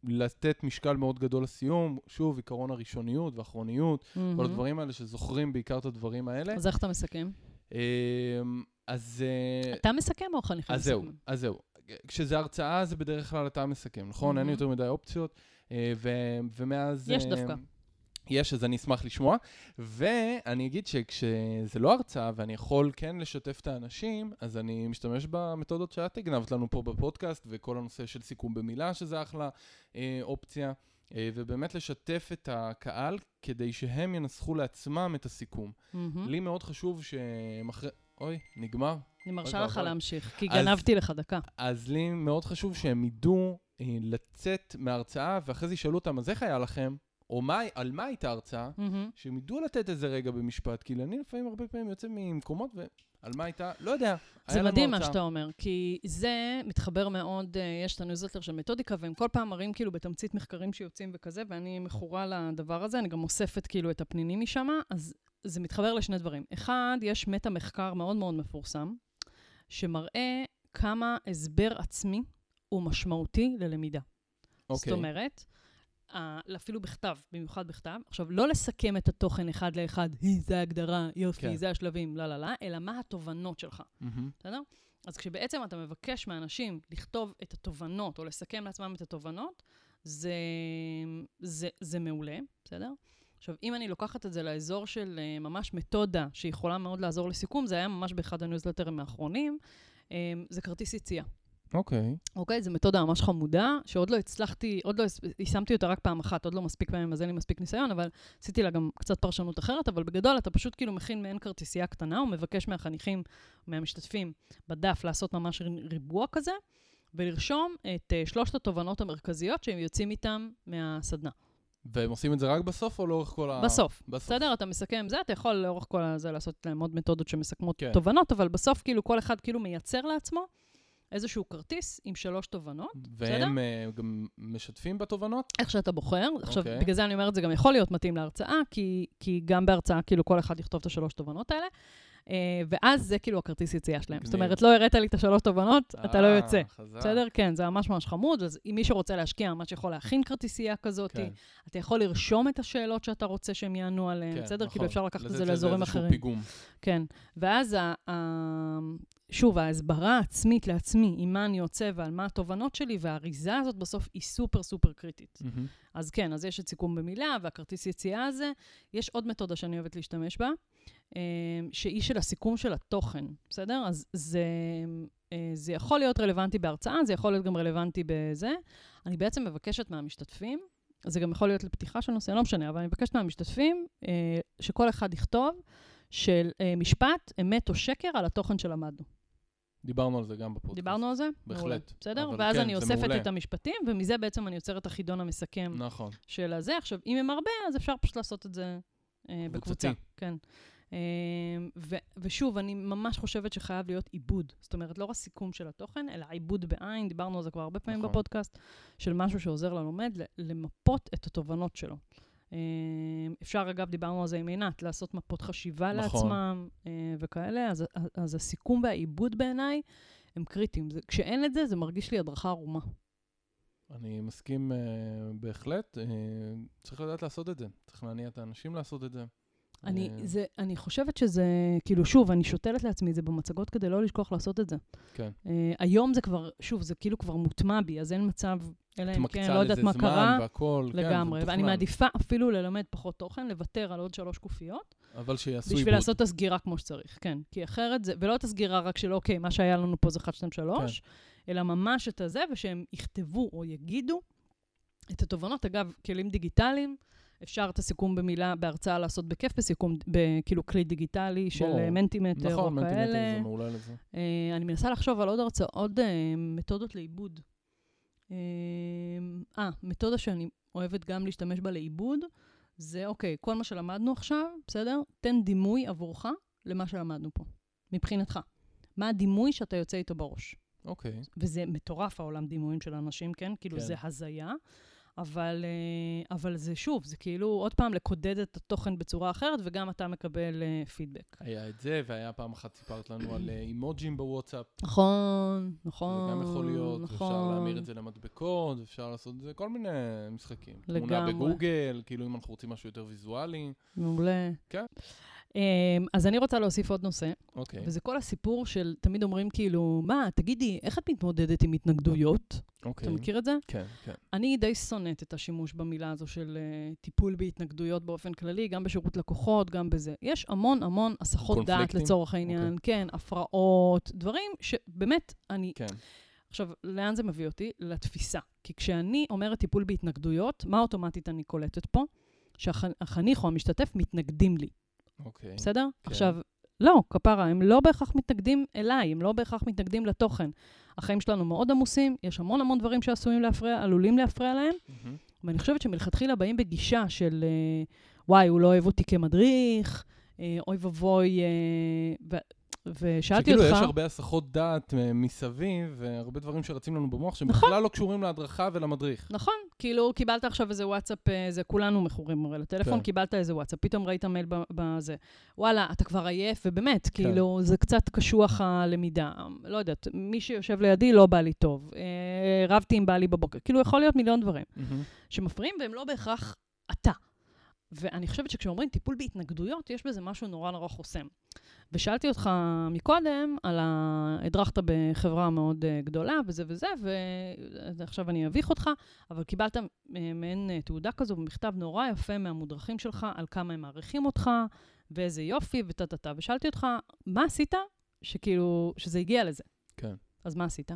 לתת משקל מאוד גדול לסיום. שוב, עיקרון הראשוניות והאחרוניות, כל מהמם. הדברים האלה שזוכרים בעיקר את הדברים האלה. אז איך אתה מסכם? אמ, אז אה, אתה מסכם או חניכים אז זהו? אז זהו. כשזה הרצאה, זה בדרך כלל אתה מסכם, נכון? אין מהמם. יותר מדי אופציות. ומאז... יש דווקא. יש, אז אני אשמח לשמוע. ואני אגיד שכשזה לא הרצאה, ואני יכול כן לשתף את האנשים, אז אני משתמש במתודות שאת הגנבת לנו פה בפודקאסט, וכל הנושא של סיכום במילה, שזה אחלה אה, אופציה. אה, ובאמת לשתף את הקהל כדי שהם ינסחו לעצמם את הסיכום. מהמם. לי מאוד חשוב שהם אחרי... אוי, נגמר. אני מרשה לך. להמשיך, כי אז- גנבתי לך דקה. אז לי מאוד חשוב שהם ידעו אה, לצאת מההרצאה, ואחרי זה ישאלו אותם, אז איך היה לכם? או מה, על מה הייתה ההרצאה? מהמם. שהם ידעו לתת איזה רגע במשפט, כי אני לפעמים הרבה פעמים יוצא ממקומות ועל מה הייתה, לא יודע. זה מדהים מה הרצאה. שאתה אומר, כי זה מתחבר מאוד, אה, יש את הניוזלטר של מתודיקה, והם כל פעם מראים כאילו בתמצית מחקרים שיוצאים וכזה, ואני מכורה לדבר הזה, אני גם אוספת כאילו את הפנינים משם, אז זה מתחבר לשני דברים. אחד, יש מטה מחקר מאוד מאוד מפורסם, שמראה כמה הסבר עצמי הוא משמעותי ללמידה. אוקיי. זאת אומרת, ה- אפילו בכתב, במיוחד בכתב. עכשיו, לא לסכם את התוכן אחד לאחד, היא, זה ההגדרה, יופי, כן. זה השלבים, לא, לא, לא, אלא מה התובנות שלך, מהמם. בסדר? אז כשבעצם אתה מבקש מאנשים לכתוב את התובנות, או לסכם לעצמם את התובנות, זה, זה, זה מעולה, בסדר? עכשיו, אם אני לוקחת את זה לאזור של אה, ממש מתודה, שיכולה מאוד לעזור לסיכום, זה היה ממש באחד הניוזלטרים האחרונים, אה, זה כרטיס יציאה. אוקיי. אוקיי? זו מתודה ממש חמודה, שעוד לא הצלחתי, עוד לא, יישמתי אותה רק פעם אחת, עוד לא מספיק פעמים, אז אין לי מספיק ניסיון, אבל עשיתי לה גם קצת פרשנות אחרת, אבל בגדול אתה פשוט כאילו מכין מעין כרטיסייה קטנה, ומבקש מהחניכים, מהמשתתפים בדף לעשות ממש ריבוע כזה, ולרשום את uh, שלושת התובנות המרכזיות שהם יוצאים איתם מהסדנה. והם עושים את זה רק בסוף או לאורך כל ה... בסוף. בסוף. בסדר? אתה מסכם זה, אתה יכול לאורך כל הזה לעשות להם עוד מתודות שמסכמות כן. תובנות, אבל בסוף כאילו כל אחד כאילו מייצר לעצמו איזשהו כרטיס עם שלוש תובנות. והם אה, גם משתפים בתובנות? איך שאתה בוחר. עכשיו, אוקיי. בגלל זה אני אומרת, זה גם יכול להיות מתאים להרצאה, כי, כי גם בהרצאה, כאילו, כל אחד יכתוב את השלוש תובנות האלה, אה, ואז זה כאילו הכרטיס יציאה שלהם. זאת. אומרת, לא הראת לי את השלוש תובנות, אתה לא אה, יוצא. בסדר? כן, זה ממש ממש חמוד, אז אם מישהו רוצה להשקיע, ממש יכול להכין כרטיסייה כזאת, כן, אתה יכול לרשום את השאלות שאתה רוצה שהם יענו עליהן, כן, בסדר? נכון. כאילו, אפשר לקחת את זה לאזורים אחרים. כן. ואז, שוב, ההסברה העצמית לעצמי, עם מה אני יוצא ועל מה התובנות שלי, והאריזה הזאת בסוף היא סופר סופר קריטית. מהמם. אז כן, אז יש את סיכום במילה והכרטיס יציאה הזה. יש עוד מתודה שאני אוהבת להשתמש בה, אה, שהיא של הסיכום של התוכן, בסדר? אז זה, אה, זה יכול להיות רלוונטי בהרצאה, זה יכול להיות גם רלוונטי בזה. אני בעצם מבקשת מהמשתתפים, זה גם יכול להיות לפתיחה של נושא, לא משנה, אבל אני מבקשת מהמשתתפים אה, שכל אחד יכתוב של משפט, אמת או שקר על התוכן שלמדנו. דיברנו על זה גם בפודקאסט. דיברנו על זה? בהחלט. מעולה. בסדר? ואז כן, אני אוספת מעולה. את המשפטים, ומזה בעצם אני יוצרת החידון המסכם נכון. של הזה. עכשיו, אם הם הרבה, אז אפשר פשוט לעשות את זה אה, בקבוצה. כן. אה, ו- ושוב, אני ממש חושבת שחייב להיות עיבוד. זאת אומרת, לא רק סיכום של התוכן, אלא עיבוד בעין, דיברנו על זה כבר הרבה פעמים נכון. בפודקאסט, של משהו שעוזר ללומד למפות את התובנות שלו. אה, אפשר, אגב, דיברנו על זה עם עינת, לעשות מפות חשיבה נכון. לעצמם אה, וכאלה, אז, אז הסיכום והעיבוד בעיניי הם קריטיים. זה, כשאין את זה, זה מרגיש לי הדרכה ערומה. אני מסכים uh, בהחלט. Uh, צריך לדעת לעשות את זה. צריך להניע את האנשים לעשות את זה. אני, אה, זה, אני חושבת שזה, כאילו, שוב, אני שותלת לעצמי את זה במצגות כדי לא לשכוח לעשות את זה. כן. Uh, היום זה כבר, שוב, זה כאילו כבר מוטמע בי, אז אין מצב, אלא אם כן, לא יודעת מה זמן קרה, והכל, לגמרי. כן, ואני. מעדיפה אפילו ללמד פחות תוכן, לוותר על עוד שלוש קופיות, אבל שיעשו בשביל עיבוד. לעשות את הסגירה כמו שצריך, כן. כי אחרת זה, ולא את הסגירה רק של, אוקיי, מה שהיה לנו פה זה 1, 2, 3, אלא ממש את הזה, ושהם יכתבו או יגידו את התובנות. אגב, כלים דיגיטליים, אפשר את הסיכום במילה, בהרצאה לעשות בכיף, בסיכום, כאילו כלי דיגיטלי של ברור. אה, מנטימטר או נכון, מנטימטר כאלה. זה מעולה לזה. אה, אני מנסה לחשוב על עוד הרצאות, עוד אה, מתודות לעיבוד. אה, מתודה שאני אוהבת גם להשתמש בה לעיבוד, זה אוקיי, כל מה שלמדנו עכשיו, בסדר? תן דימוי עבורך למה שלמדנו פה, מבחינתך. מה הדימוי שאתה יוצא איתו בראש? אוקיי. וזה מטורף העולם דימויים של אנשים, כן? כאילו כן. זה הזיה. אבל, אה, אבל זה שוב, זה כאילו עוד פעם לקודד את התוכן בצורה אחרת, וגם אתה מקבל אה, פידבק. היה את זה, והיה פעם אחת סיפרת לנו על אה, אימוג'ים בוואטסאפ. נכון, נכון, זה גם יכול להיות, נכון. אפשר להמיר את זה למדבקות, אפשר לעשות את זה, כל מיני משחקים. תמונה לגמרי. בגוגל, כאילו אם אנחנו רוצים משהו יותר ויזואלי. מעולה. כן. Um, אז אני רוצה להוסיף עוד נושא, אוקיי. וזה כל הסיפור של, תמיד אומרים כאילו, מה, תגידי, איך את מתמודדת עם התנגדויות? אוקיי. אתה מכיר את זה? כן, כן. אני די שונאת את השימוש במילה הזו של uh, טיפול בהתנגדויות באופן כללי, גם בשירות לקוחות, גם בזה. יש המון המון הסחות דעת? לצורך העניין, כן, הפרעות, דברים שבאמת, אני... כן. עכשיו, לאן זה מביא אותי? לתפיסה. כי כשאני אומרת טיפול בהתנגדויות, מה אוטומטית אני קולטת פה? שהחניך או המשתתף מתנגדים לי. אוקיי. בסדר? כן. עכשיו, לא, כפרה, הם לא בהכרח מתנגדים אליי, הם לא בהכרח מתנגדים לתוכן. החיים שלנו מאוד עמוסים, יש המון המון דברים שעשויים להפריע, עלולים להפריע להם, מהמם. ואני חושבת שמלכתחילה באים בגישה של, אה, וואי, הוא לא אוהב אותי כמדריך, אה, אוי ואבוי, אה, ו- ושאלתי אותך... שכאילו יש הרבה הסחות דעת אה, מסביב, והרבה דברים שרצים לנו במוח, שהם נכון. בכלל לא קשורים להדרכה ולמדריך. נכון, כאילו קיבלת עכשיו איזה וואטסאפ, אה, זה כולנו מכורים הרי לטלפון, כן. קיבלת איזה וואטסאפ, פתאום ראית מייל בזה. וואלה, אתה כבר עייף, ובאמת, כן. כאילו, זה קצת קשוח הלמידה. לא יודעת, מי שיושב לידי לא בא לי טוב. אה, שרבתי עם בעלי בבוקר. כאילו, יכול להיות מיליון דברים. שמפריעים, והם לא בהכרח אתה. ואני חושבת שכשאומרים טיפול בהתנגדויות, יש בזה משהו נורא נורא חוסם. ושאלתי אותך מקודם על ה... הדרכת בחברה מאוד uh, גדולה וזה וזה, ועכשיו אני אביך אותך, אבל קיבלת uh, מעין uh, תעודה כזו במכתב נורא יפה מהמודרכים שלך על כמה הם מעריכים אותך, ואיזה יופי וטה-טה-טה. ושאלתי אותך, מה עשית שכאילו, שזה הגיע לזה? כן. אז מה עשית?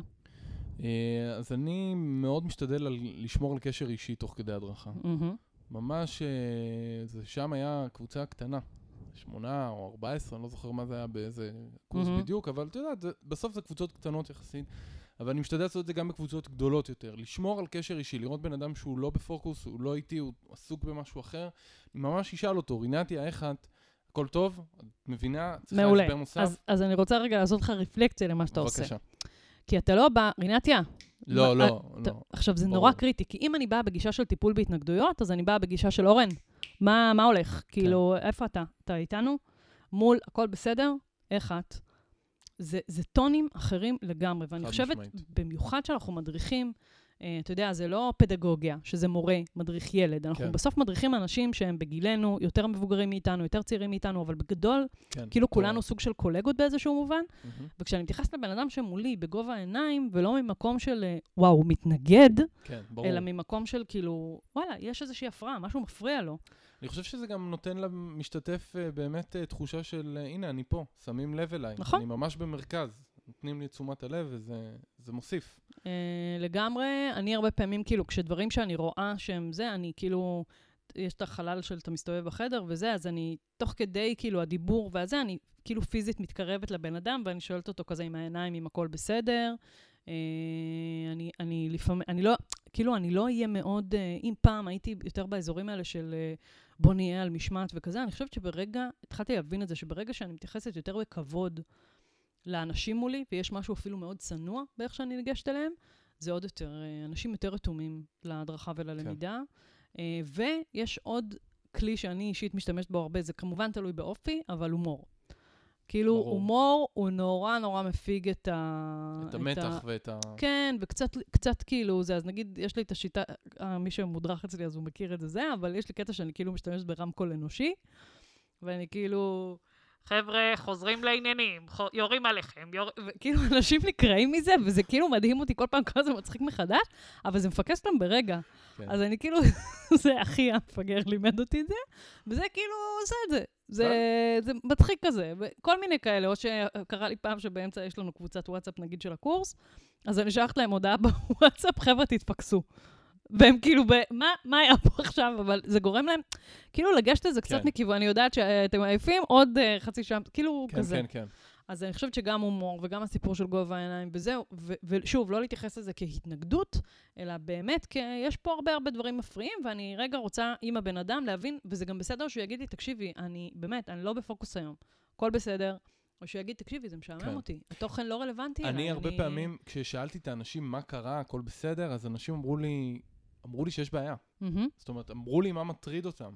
אה, אז אני מאוד משתדל על, לשמור על קשר אישי תוך כדי הדרכה. מהמם. ממש, אה, זה שם היה קבוצה קטנה. שמונה או ארבע עשרה, אני לא זוכר מה זה היה באיזה קורס מהמם. בדיוק, אבל אתה יודע, זה- בסוף זה קבוצות קטנות יחסית. אבל אני משתדל לעשות את זה גם בקבוצות גדולות יותר. לשמור על קשר אישי, לראות בן אדם שהוא לא בפוקוס, הוא לא איתי, הוא עסוק במשהו אחר. אני ממש אשאל אותו, רינתיה, איך את? הכל טוב? את מבינה? צריכה מעולה. הסבר נוסף? אז, אז אני רוצה רגע לעשות לך רפלקציה למה שאתה עושה. בבקשה. כי אתה לא בא, רינתיה, לא, מה- לא, ת- לא. עכשיו, זה. נורא קריטי, כי אם אני באה בגישה של טיפול בהתנגדויות, אז אני באה בגישה של אורן. מה, מה הולך? כן. כאילו, איפה אתה? אתה איתנו? מול, הכל בסדר? איך את? זה, זה טונים אחרים לגמרי, ואני חושבת, משמעית. במיוחד שאנחנו מדריכים, אה, אתה יודע, זה לא פדגוגיה, שזה מורה, מדריך ילד. אנחנו כן. בסוף מדריכים אנשים שהם בגילנו, יותר מבוגרים מאיתנו, יותר צעירים מאיתנו, אבל בגדול, כן, כאילו אותו- כולנו סוג של קולגות באיזשהו מובן. מהמם. וכשאני מתייחסת לבן אדם שמולי בגובה העיניים, ולא ממקום של, אה, וואו, הוא מתנגד, כן, ברור. אלא ממקום של כאילו, וואלה, יש איזושהי הפרעה, משהו מפריע לו. אני חושב שזה גם נותן למשתתף אה, באמת אה, תחושה של, אה, הנה, אני פה, שמים לב אליי. נכון. אני ממש במרכז. נותנים לי תשומת הלב, וזה זה מוסיף. אה, לגמרי, אני הרבה פעמים, כאילו, כשדברים שאני רואה שהם זה, אני כאילו, יש את החלל של אתה מסתובב בחדר וזה, אז אני, תוך כדי, כאילו, הדיבור והזה, אני כאילו פיזית מתקרבת לבן אדם, ואני שואלת אותו כזה עם העיניים, אם הכל בסדר. אה, אני, אני לפעמים, אני לא, כאילו, אני לא אהיה מאוד, אה, אם פעם הייתי יותר באזורים האלה של אה, בוא נהיה על משמעת וכזה, אני חושבת שברגע, התחלתי להבין את זה, שברגע שאני מתייחסת יותר בכבוד לאנשים מולי, ויש משהו אפילו מאוד צנוע באיך שאני ניגשת אליהם, זה עוד יותר, אה, אנשים יותר רתומים להדרכה וללמידה. אה, ויש עוד כלי שאני אישית משתמשת בו הרבה, זה כמובן תלוי באופי, אבל הומור. כאילו, ברור. הומור הוא נורא נורא מפיג את ה... את המתח ואת ה... כן, וקצת קצת כאילו זה, אז נגיד, יש לי את השיטה, אה, מי שמודרך אצלי אז הוא מכיר את זה, זה, אבל יש לי קטע שאני כאילו משתמשת ברמקול אנושי, ואני כאילו, חבר'ה, חוזרים לעניינים, יורים עליכם, יור... וכאילו, אנשים נקראים מזה, וזה כאילו מדהים אותי כל פעם כמה זה מצחיק מחדש, אבל זה מפקס אותם ברגע. כן. אז אני כאילו, זה אחי המפגר לימד אותי את זה, וזה כאילו עושה את זה. זה, זה מצחיק כזה, וכל מיני כאלה, או שקרה לי פעם שבאמצע יש לנו קבוצת וואטסאפ נגיד של הקורס, אז אני שלחת להם הודעה בוואטסאפ, חבר'ה, תתפקסו. והם כאילו, ב, מה, מה היה פה עכשיו? אבל זה גורם להם, כאילו לגשת לזה קצת כן. מכיוון, אני יודעת שאתם עייפים, עוד uh, חצי שעה, כאילו כן, כזה. כן, כן. אז אני חושבת שגם הומור וגם הסיפור של גובה העיניים וזהו, ו- ושוב, לא להתייחס לזה כהתנגדות, אלא באמת, כי יש פה הרבה הרבה דברים מפריעים, ואני רגע רוצה עם הבן אדם להבין, וזה גם בסדר שהוא יגיד לי, תקשיבי, אני באמת, אני לא בפוקוס היום, הכל בסדר. או שהוא יגיד, תקשיבי, זה משעמם כן. אותי, התוכן לא רלוונטי אליי. אני הרבה פעמים, כששאלתי את האנשים מה קרה, הכל בסדר, אז אנשים אמרו לי, אמרו לי שיש בעיה. מהמם. זאת אומרת, אמרו לי מה מטריד אותם.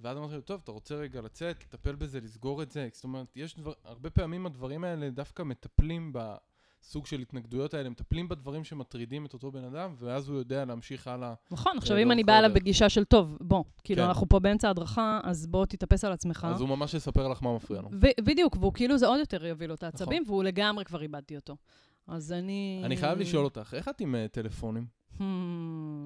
ואז אמרתי לו, טוב, אתה רוצה רגע לצאת, לטפל בזה, לסגור את זה? זאת אומרת, יש דבר, הרבה פעמים הדברים האלה דווקא מטפלים בסוג של התנגדויות האלה, מטפלים בדברים שמטרידים את אותו בן אדם, ואז הוא יודע להמשיך הלאה. נכון, עכשיו לאורך אם אני באה אליו. בגישה של, טוב, בוא, כאילו, כן. אנחנו פה באמצע הדרכה, אז בוא תתאפס על עצמך. אז הוא ממש יספר לך מה מפריע לו. ו- בדיוק, והוא כאילו, זה עוד יותר יביא לו את העצבים, נכון. והוא לגמרי כבר איבדתי אותו. אז אני... אני חייב לשאול אותך, איך את עם אה, טלפונים? Hmm.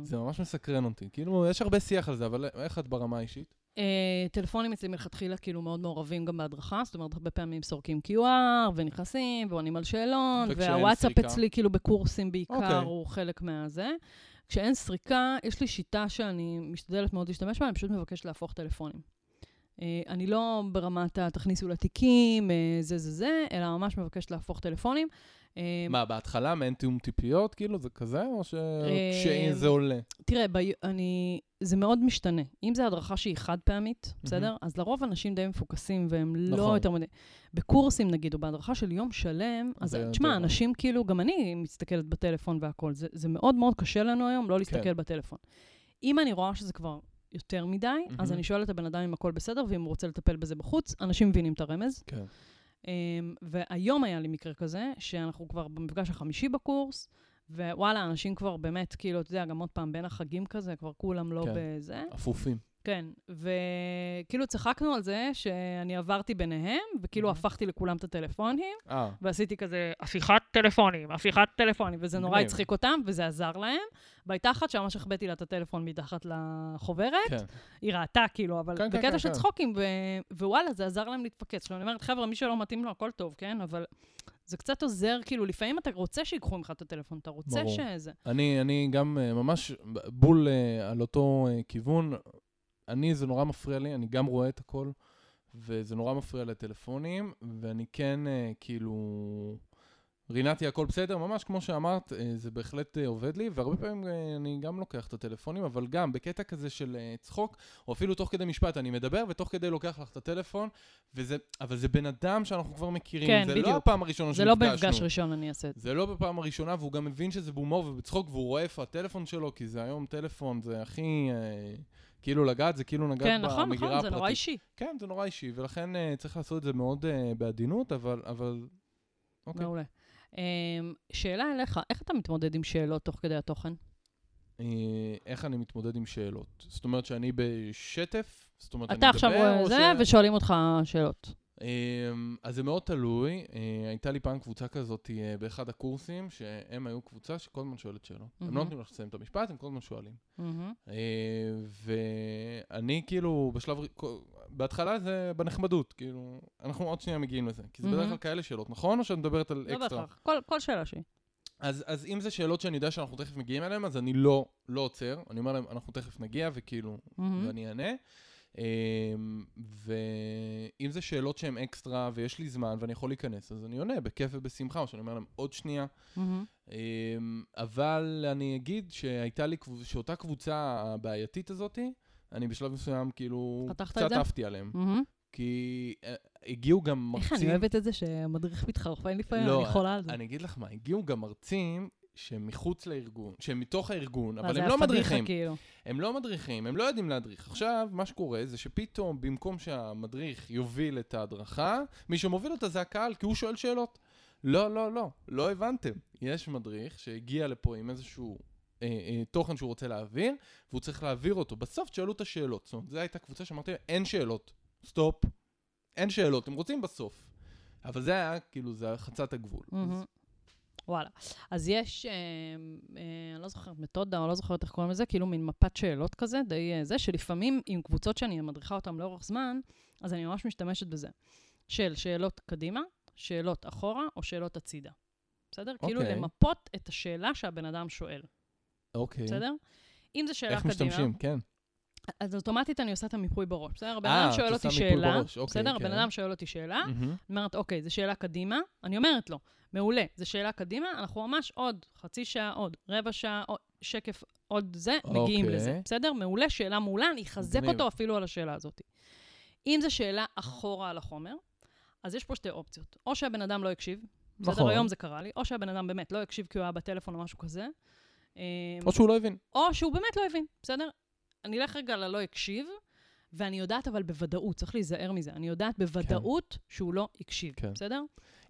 זה ממש מסקרן אותי. כאילו, יש הרבה שיח על זה, אבל איך את ברמה האישית? אה, טלפונים אצלי מלכתחילה כאילו מאוד מעורבים גם בהדרכה, זאת אומרת, הרבה פעמים סורקים QR ונכנסים ועונים על שאלון, והוואטסאפ? אצלי כאילו בקורסים בעיקר אוקיי. הוא חלק מהזה. כשאין סריקה, יש לי שיטה שאני משתדלת מאוד להשתמש בה, אני פשוט מבקשת להפוך טלפונים. אה, אני לא ברמת התכניסו לתיקים, אה, זה זה זה, אלא ממש מבקשת להפוך טלפונים. אה, מה, בהתחלה מעין תיאום טיפיות, כאילו, זה כזה, או אה, כשזה עולה? תראה, בי, אני, זה מאוד משתנה. אם זו הדרכה שהיא חד פעמית, בסדר? אז לרוב אנשים די מפוקסים והם לא נכון. יותר מדי... בקורסים נגיד, או בהדרכה של יום שלם, אז תשמע. אנשים כאילו, גם אני מסתכלת בטלפון והכול. זה, זה מאוד מאוד קשה לנו היום לא להסתכל כן. בטלפון. אם אני רואה שזה כבר יותר מדי, אז מהמם. אני שואלת את הבן אדם אם הכל בסדר, ואם הוא רוצה לטפל בזה בחוץ, אנשים מבינים את הרמז. כן. Um, והיום היה לי מקרה כזה, שאנחנו כבר במפגש החמישי בקורס, ווואלה, אנשים כבר באמת, כאילו, אתה יודע, גם עוד פעם, בין החגים כזה, כבר כולם לא כן. בזה. אפופים. כן, וכאילו צחקנו על זה שאני עברתי ביניהם, וכאילו מהמם. הפכתי לכולם את הטלפונים, אה, ועשיתי כזה הפיכת טלפונים, הפיכת טלפונים, וזה נורא מגניב. הצחיק אותם, וזה עזר להם. והייתה אחת שממש החבאתי לה את הטלפון מתחת לחוברת, כן. היא ראתה, כאילו, אבל כן, כן, בקטע כן, של כן. צחוקים, ו- ווואלה, זה עזר להם להתפקס. עכשיו, אני אומרת, חבר'ה, מי שלא מתאים לו, הכל טוב, כן? אבל זה קצת עוזר, כאילו, לפעמים אתה רוצה שיקחו ממך את הטלפון, אתה רוצה ברור. שזה. אני, אני גם אה, ממש בול אה, על אותו כיוון. אני, זה נורא מפריע לי, אני גם רואה את הכל, וזה נורא מפריע לטלפונים, ואני כן, אה, כאילו... רינתי, הכל בסדר, ממש כמו שאמרת, אה, זה בהחלט אה, עובד לי, והרבה פעמים אה, אני גם לוקח את הטלפונים, אבל גם בקטע כזה של צחוק, או אפילו תוך כדי משפט, אני מדבר, ותוך כדי לוקח לך את הטלפון, וזה, אבל זה בן אדם שאנחנו כבר מכירים, כן, זה בדיוק. לא הפעם הראשונה זה לא שנפגשנו. במפגש ראשון אני אעשה את זה. זה לא בפעם הראשונה, והוא גם מבין שזה בהומור ובצחוק, והוא רואה איפה הטלפון שלו, כי זה היום טלפון, זה הכי... כאילו לגעת, זה כאילו נגעת כן, נכון, במגירה נכון, הפרטית. זה נורא אישי. כן, זה נורא אישי, ולכן אה, צריך לעשות את זה מאוד אה, בעדינות, אבל... אבל... אוקיי. מעולה. אמ, שאלה אליך, איך אתה מתמודד עם שאלות תוך כדי התוכן? אה, איך אני מתמודד עם שאלות? זאת אומרת שאני בשטף? זאת אומרת, אתה אני עכשיו מדבר, רואה או זה, ש- ושואלים אותך שאלות. אמ, אז זה מאוד תלוי. אה, הייתה לי פעם קבוצה כזאת אה, באחד הקורסים, שהם היו קבוצה שכל הזמן שואלת שאלות. הם. לא נותנים לך לסיים את המשפט, הם כל הזמן שואלים. אה, ואני כאילו בשלב, בהתחלה זה בנחמדות, כאילו, אנחנו עוד שנייה מגיעים לזה. כי זה בדרך כלל. כאלה שאלות, נכון? או שאת מדברת על לא אקסטרה? בהכרח, כל- כל שאלה שהיא. אז, אז אם זה שאלות שאני יודע שאנחנו תכף מגיעים אליהן, אז אני לא, לא עוצר. אני אומר להם, אנחנו תכף נגיע, וכאילו, מהמם. ואני אענה. אמ, ואם זה שאלות שהן אקסטרה ויש לי זמן ואני יכול להיכנס, אז אני עונה בכיף ובשמחה, או שאני אומר להם עוד שנייה. אמ, אבל אני אגיד שהייתה לי, שאותה קבוצה הבעייתית הזאתי, אני בשלב מסוים כאילו קצת? עפתי עליהם. מהמם. כי אה, הגיעו גם איך מרצים... אני אוהבת את זה שהמדריך מתחרפן לפעמים, לא, אני חולה על זה. אני אגיד לך מה, הגיעו גם מרצים שהם מחוץ לארגון, שהם מתוך הארגון, אבל הם לא מדריכים. כאילו. הם לא מדריכים, הם לא יודעים להדריך. עכשיו, מה שקורה זה שפתאום, במקום שהמדריך יוביל את ההדרכה, מי שמוביל אותה זה הקהל, כי הוא שואל שאלות. לא, לא, לא, לא הבנתם. יש מדריך שהגיע לפה עם איזשהו אה, אה, תוכן שהוא רוצה להעביר, והוא צריך להעביר אותו. בסוף תשאלו את השאלות. זאת אומרת, זו הייתה קבוצה שאמרתי, להם, אין שאלות. סטופ. אין שאלות, הם רוצים בסוף. אבל זה היה, כאילו, זה היה חצת הגבול. אז- מהמם. וואלה. אז יש, אה, אה, אני לא זוכרת מתודה, או לא זוכרת איך קוראים לזה, כאילו מין מפת שאלות כזה, די אה, זה, שלפעמים עם קבוצות שאני מדריכה אותן לאורך זמן, אז אני ממש משתמשת בזה. של שאלות קדימה, שאלות אחורה, או שאלות הצידה. בסדר? כאילו אוקיי. למפות את השאלה שהבן אדם שואל, אוקיי. בסדר? אם זו שאלה איך קדימה, משתמשים? כן. אז אוטומטית אני עושה את המיפוי בראש, בסדר? הבן אה, אדם את שואל עושה אותי שאלה, אוקיי, בסדר? הבן כן. אדם שואל אותי שאלה, אומרת, אוקיי, זו שאלה קדימה, אני אומרת לו, מעולה, זו שאלה קדימה, אנחנו ממש עוד חצי שעה, עוד רבע שעה, עוד שקף, עוד זה, מגיעים אוקיי. לזה, בסדר? מעולה, שאלה מעולה, אני אחזק מגניב. אותו אפילו על השאלה הזאת. אם זו שאלה אחורה על החומר, אז יש פה שתי אופציות. או שהבן אדם לא הקשיב, בסדר? נכון. היום זה קרה לי, או שהבן אדם באמת לא הקשיב כי הוא היה בטלפון או משהו כזה, או שהוא לא הבין. או שהוא באמת לא הבין, בסדר? אני אלך רגע ללא הקשיב, ואני יודעת אבל בוודאות, צריך להיזהר מזה, אני יודעת בוודאות שהוא לא הקשיב, כן. בסדר?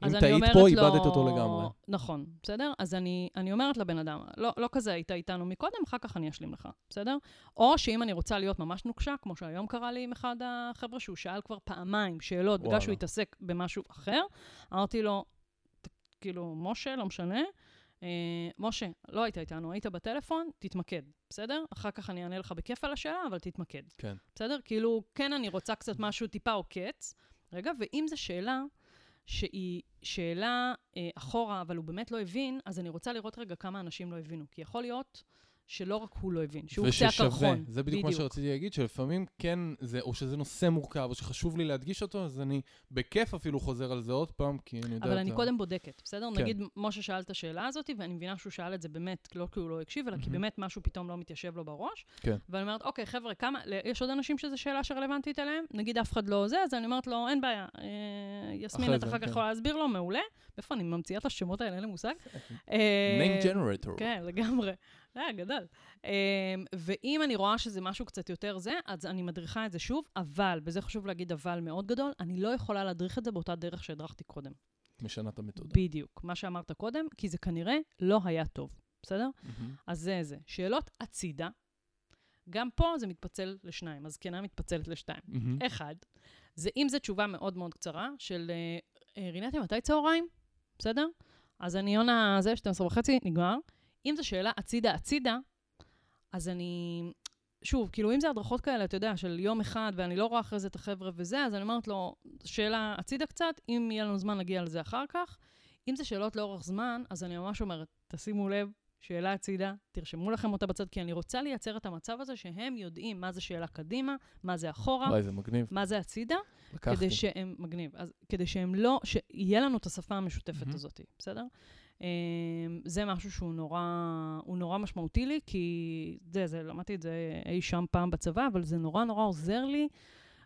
אם טעית פה, לו- איבדת אותו לגמרי. נכון, בסדר? אז אני, אני אומרת לבן אדם, לא, לא כזה היית איתנו מקודם, אחר כך אני אשלים לך, בסדר? או שאם אני רוצה להיות ממש נוקשה, כמו שהיום קרה לי עם אחד החבר'ה שהוא שאל כבר פעמיים שאלות, בגלל וואלה. שהוא התעסק במשהו אחר, אמרתי לו, "ת- כאילו, משה, לא משנה, משה, לא היית איתנו, היית בטלפון, תתמקד, בסדר? אחר כך אני אענה לך בכיף על השאלה, אבל תתמקד. כן. בסדר? כאילו, כן, אני רוצה קצת משהו טיפה עוקץ. רגע, ואם זו שאלה שהיא שאלה אה, אחורה, אבל הוא באמת לא הבין, אז אני רוצה לראות רגע כמה אנשים לא הבינו. כי יכול להיות שלא רק הוא לא הבין, שהוא קצה וששווה. הקרחון. זה בדיוק מה שרציתי להגיד, שלפעמים כן, זה, או שזה נושא מורכב, או שחשוב לי להדגיש אותו, אז אני בכיף אפילו חוזר על זה עוד פעם, כי אני יודע אבל אני ה- קודם בודקת, בסדר? כן. נגיד, משה שאל את השאלה הזאת, ואני מבינה שהוא שאל את זה באמת, לא כי הוא לא הקשיב, אלא כי מהמם. באמת משהו פתאום לא מתיישב לו בראש. כן. ואני אומרת, אוקיי, חבר'ה, כמה, יש עוד אנשים שזו שאלה שרלוונטית אליהם? נגיד אף אחד לא זה, אז אני אומרת לו, אין בעיה. אה, יסמין, את זה, אחר כך כן. יכולה להסביר לו, מעולה. איפה אני ממציאה את השמות האלה, אין לי מושג. name אה, generator. כן, לגמרי. אה, גדל. Um, ואם אני רואה שזה משהו קצת יותר זה, אז אני מדריכה את זה שוב, אבל, וזה חשוב להגיד אבל מאוד גדול, אני לא יכולה להדריך את זה באותה דרך שהדרכתי קודם. משנה את המתודה. בדיוק, מה שאמרת קודם, כי זה כנראה לא היה טוב. בסדר? מהמם. אז זה זה. שאלות הצידה, גם פה זה מתפצל לשניים, הזקנה מתפצלת לשתיים. מהמם. אחד, זה אם זו תשובה מאוד מאוד קצרה, של אה, אה, רינתי, מתי צהריים? בסדר? אז אני עונה זה, 12 וחצי, נגמר. אם זו שאלה הצידה הצידה, אז אני... שוב, כאילו, אם זה הדרכות כאלה, אתה יודע, של יום אחד, ואני לא רואה אחרי זה את החבר'ה וזה, אז אני אומרת לו, שאלה הצידה קצת, אם יהיה לנו זמן נגיע לזה אחר כך. אם זה שאלות לאורך זמן, אז אני ממש אומרת, תשימו לב, שאלה הצידה, תרשמו לכם אותה בצד, כי אני רוצה לייצר את המצב הזה שהם יודעים מה זה שאלה קדימה, מה זה אחורה, וואי, זה מגניב. מה זה הצידה, לקחתי. כדי שהם, מגניב, אז כדי שהם לא, שיהיה לנו את השפה המשותפת מהמם. הזאת, בסדר? אמ, זה משהו שהוא נורא, נורא משמעותי לי, כי זה, זה, למדתי את זה אי שם פעם בצבא, אבל זה נורא נורא עוזר לי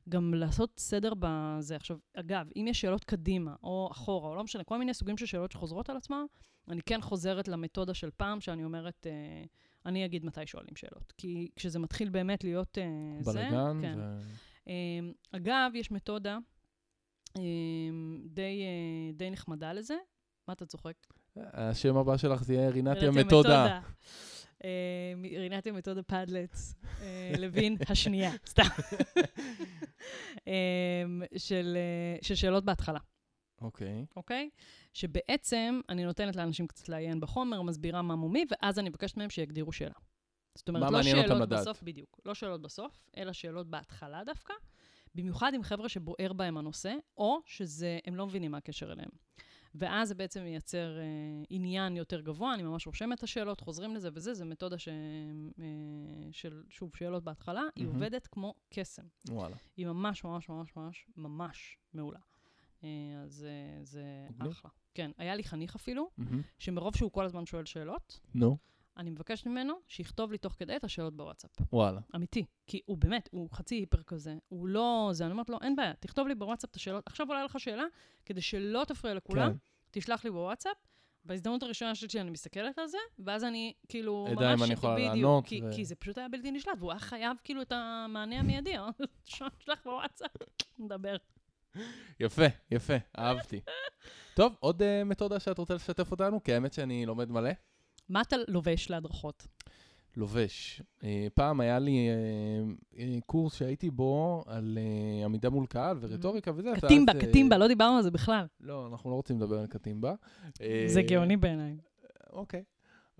גם לעשות סדר בזה. עכשיו, אגב, אם יש שאלות קדימה, או אחורה, או לא משנה, כל מיני סוגים של שאלות שחוזרות על עצמם, אני כן חוזרת למתודה של פעם, שאני אומרת, אה, אני אגיד מתי שואלים שאלות. כי כשזה מתחיל באמת להיות אה, זה, בלאגן, כן. ו... אמ, אגב, יש מתודה אמ, די, אה, די נחמדה לזה. מה אתה צוחק? השם הבא שלך זה יהיה רינתיה מתודה. אמ, רינתיה מתודה פדלץ, אה, לוין השנייה, סתם. של אה, של שאלות בהתחלה, אוקיי. אוקיי? שבעצם אני נותנת לאנשים קצת לעיין בחומר, מסבירה מה מומי, ואז אני מבקשת מהם שיגדירו שאלה. זאת אומרת, לא שאלות? בסוף, בדיוק. לא שאלות בסוף, אלא שאלות בהתחלה דווקא. במיוחד עם חבר'ה שבוער בהם הנושא, או שהם לא מבינים מה הקשר אליהם. ואז זה בעצם מייצר אה, עניין יותר גבוה, אני ממש רושמת את השאלות, חוזרים לזה וזה, זו מתודה ש... אה, של, שוב, שאלות בהתחלה, היא מהמם. עובדת כמו קסם. וואלה. היא ממש ממש ממש ממש ממש מעולה. אה, אז אה, זה. אחלה. כן, היה לי חניך אפילו, מהמם. שמרוב שהוא כל הזמן שואל שאלות, נו, אני מבקשת ממנו שיכתוב לי תוך כדי את השאלות בוואטסאפ. וואלה. אמיתי. כי הוא באמת, הוא חצי היפר כזה. הוא לא... זה, אני אומרת לו, אין בעיה, תכתוב לי בוואטסאפ את השאלות. עכשיו עולה לך שאלה, כדי שלא תפריע לכולם, כן. תשלח לי בוואטסאפ. בהזדמנות הראשונה שלי אני מסתכלת על זה, ואז אני כאילו אדע אם ממש... אני יכולה בדיוק, לענות, כי, ו- כי זה פשוט היה בלתי נשלט, והוא היה חייב כאילו את המענה המיידי. שלח בוואטסאפ, נדבר. יפה, יפה, אהבתי. טוב, עוד אה, מתודה שאת רוצה לשתף אותנו? כי האמת שאני לומד מלא. מה אתה לובש להדרכות? לובש. אה, פעם היה לי אה, אה, קורס שהייתי בו על עמידה מול קהל ורטוריקה וזה. ואז, קטימבה, אה, קטימבה, לא דיברנו על זה בכלל. לא, אנחנו לא רוצים לדבר על קטימבה. זה גאוני בעיניי. אוקיי.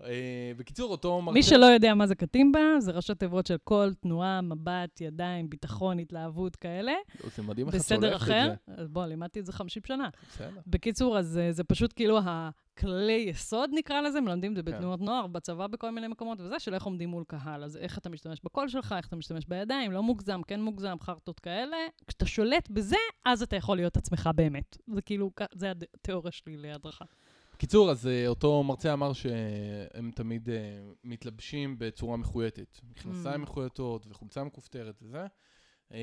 אה, בקיצור, אותו מרצה... מי שלא יודע מה זה קטימבה, זה ראשי תיבות של כל תנועה, מבט, ידיים, ביטחון, התלהבות כאלה. זה מדהים איך את בסדר שולפת את אחר, זה. אז בוא, לימדתי את זה 50 שנה. בסדר. בקיצור, אז אה, זה פשוט כאילו הכללי יסוד, נקרא לזה, מלמדים את זה כן. בתנועות נוער, בצבא בכל מיני מקומות וזה, של איך עומדים מול קהל. אז איך אתה משתמש בקול שלך, איך אתה משתמש בידיים, לא מוגזם, כן מוגזם, חרטות כאלה. כשאתה שולט בזה, אז אתה יכול להיות עצמך באמת. זה כאילו, זה התיאוריה שלי להדרכה. קיצור, אז אה, אותו מרצה אמר שהם תמיד אה, מתלבשים בצורה מחויטת. מכנסיים Mm. מחויטות וחולצה מכופתרת וזה. אה,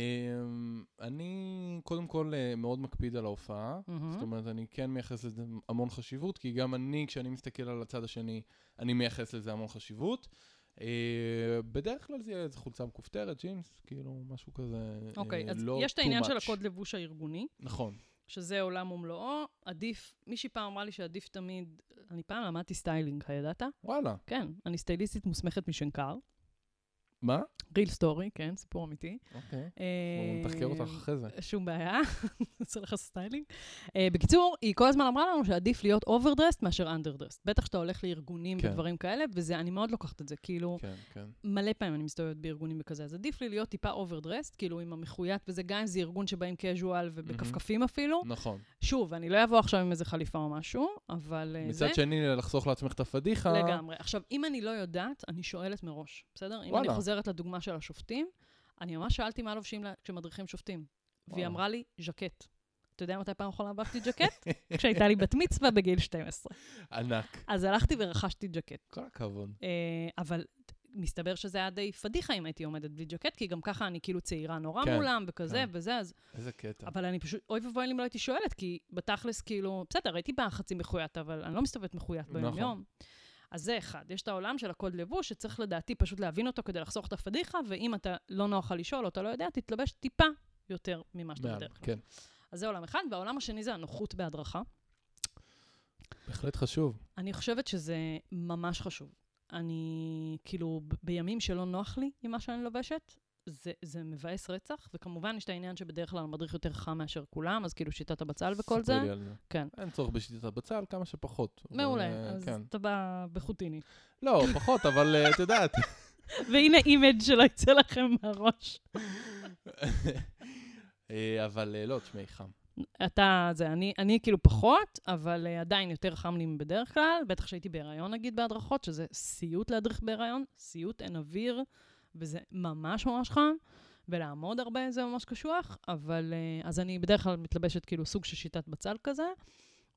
אני קודם כל מאוד מקפיד על ההופעה. מהמם. זאת אומרת, אני כן מייחס לזה המון חשיבות, כי גם אני, כשאני מסתכל על הצד השני, אני מייחס לזה המון חשיבות. בדרך כלל זה יהיה איזה חולצה מכופתרת, ג'ינס, כאילו, משהו כזה, אוקיי, אה, אז לא יש את העניין של. הקוד לבוש הארגוני. נכון. שזה עולם ומלואו. עדיף, מישהי פעם אמרה לי שעדיף תמיד, אני פעם למדתי סטיילינג, הידעת? וואלה. כן, אני סטייליסטית מוסמכת משנקר. מה? real story, כן, סיפור אמיתי. אוקיי. אה, בואו נתחקר אותך אחרי זה. שום בעיה, נעשה לך סטיילינג. אה, בקיצור, היא כל הזמן אמרה לנו שעדיף להיות overdressed מאשר underdressed. בטח שאתה הולך לארגונים כן. ודברים כאלה, וזה, אני מאוד לוקחת את זה, כאילו, כן, כן. מלא פעמים אני מסתובבת בארגונים וכזה, אז עדיף לי להיות טיפה overdressed, כאילו עם המחויטת, וזה גם אם זה ארגון שבאים קז'ואל ובכפכפים אפילו. נכון. שוב, אני לא אבוא עכשיו עם איזה חליפה או משהו, אבל אה, זה... מצד שני, לחסוך לעצמך את הפדיחה. לגמרי. עכשיו, אם אני לא יודעת, אני שואלת מראש, בסדר? אם. אני חוזרת לדוגמה של השופטים, אני ממש שאלתי מה לובשים לה- כשמדריכים שופטים. והיא וואלה. אמרה לי, ז'קט. אתה יודע מתי פעם אחרונה לבשתי ג'קט? כשהייתה לי בת מצווה בגיל 12. ענק. אז הלכתי ורכשתי ג'קט. כל הכבוד. אה, אבל מסתבר שזה היה די פדיחה אם הייתי עומדת בלי ג'קט, כי גם ככה אני כאילו צעירה נורא כן, מולם וכזה כן. וזה, אז... איזה קטע. אבל אני פשוט, אוי ואבוי אם לא הייתי שואלת, כי בתכלס, כאילו, בסדר, הייתי באה חצי מחויית, אבל אני לא מסתובבת מחויית נכון. אז זה אחד. יש את העולם של הקוד לבוש, שצריך לדעתי פשוט להבין אותו כדי לחסוך את הפדיחה, ואם אתה לא נוח לך לשאול או אתה לא יודע, תתלבש טיפה יותר ממה שאתה בדרך כלל. כן. אז זה עולם אחד, והעולם השני זה הנוחות בהדרכה. בהחלט חשוב. אני חושבת שזה ממש חשוב. אני, כאילו, בימים שלא נוח לי עם מה שאני לובשת, זה, זה מבאס רצח, וכמובן יש את העניין שבדרך כלל המדריך יותר חם מאשר כולם, אז כאילו שיטת הבצל וכל זה. ספרי לי על זה. כן. אין צורך בשיטת הבצל, כמה שפחות. אבל, מעולה, אה, אז כן. אתה בא בחוטיני. לא, פחות, אבל אה, את יודעת. והנה image שלא יצא לכם מהראש. אה, אבל לא, תשמעי, חם. אתה, זה, אני, אני כאילו פחות, אבל uh, עדיין יותר חם לי מבדרך כלל. בטח שהייתי בהיריון, נגיד, בהדרכות, שזה סיוט להדריך בהיריון, סיוט, אין אוויר, וזה ממש ממש חם, ולעמוד הרבה זה ממש קשוח, אבל uh, אז אני בדרך כלל מתלבשת כאילו סוג של שיטת בצל כזה,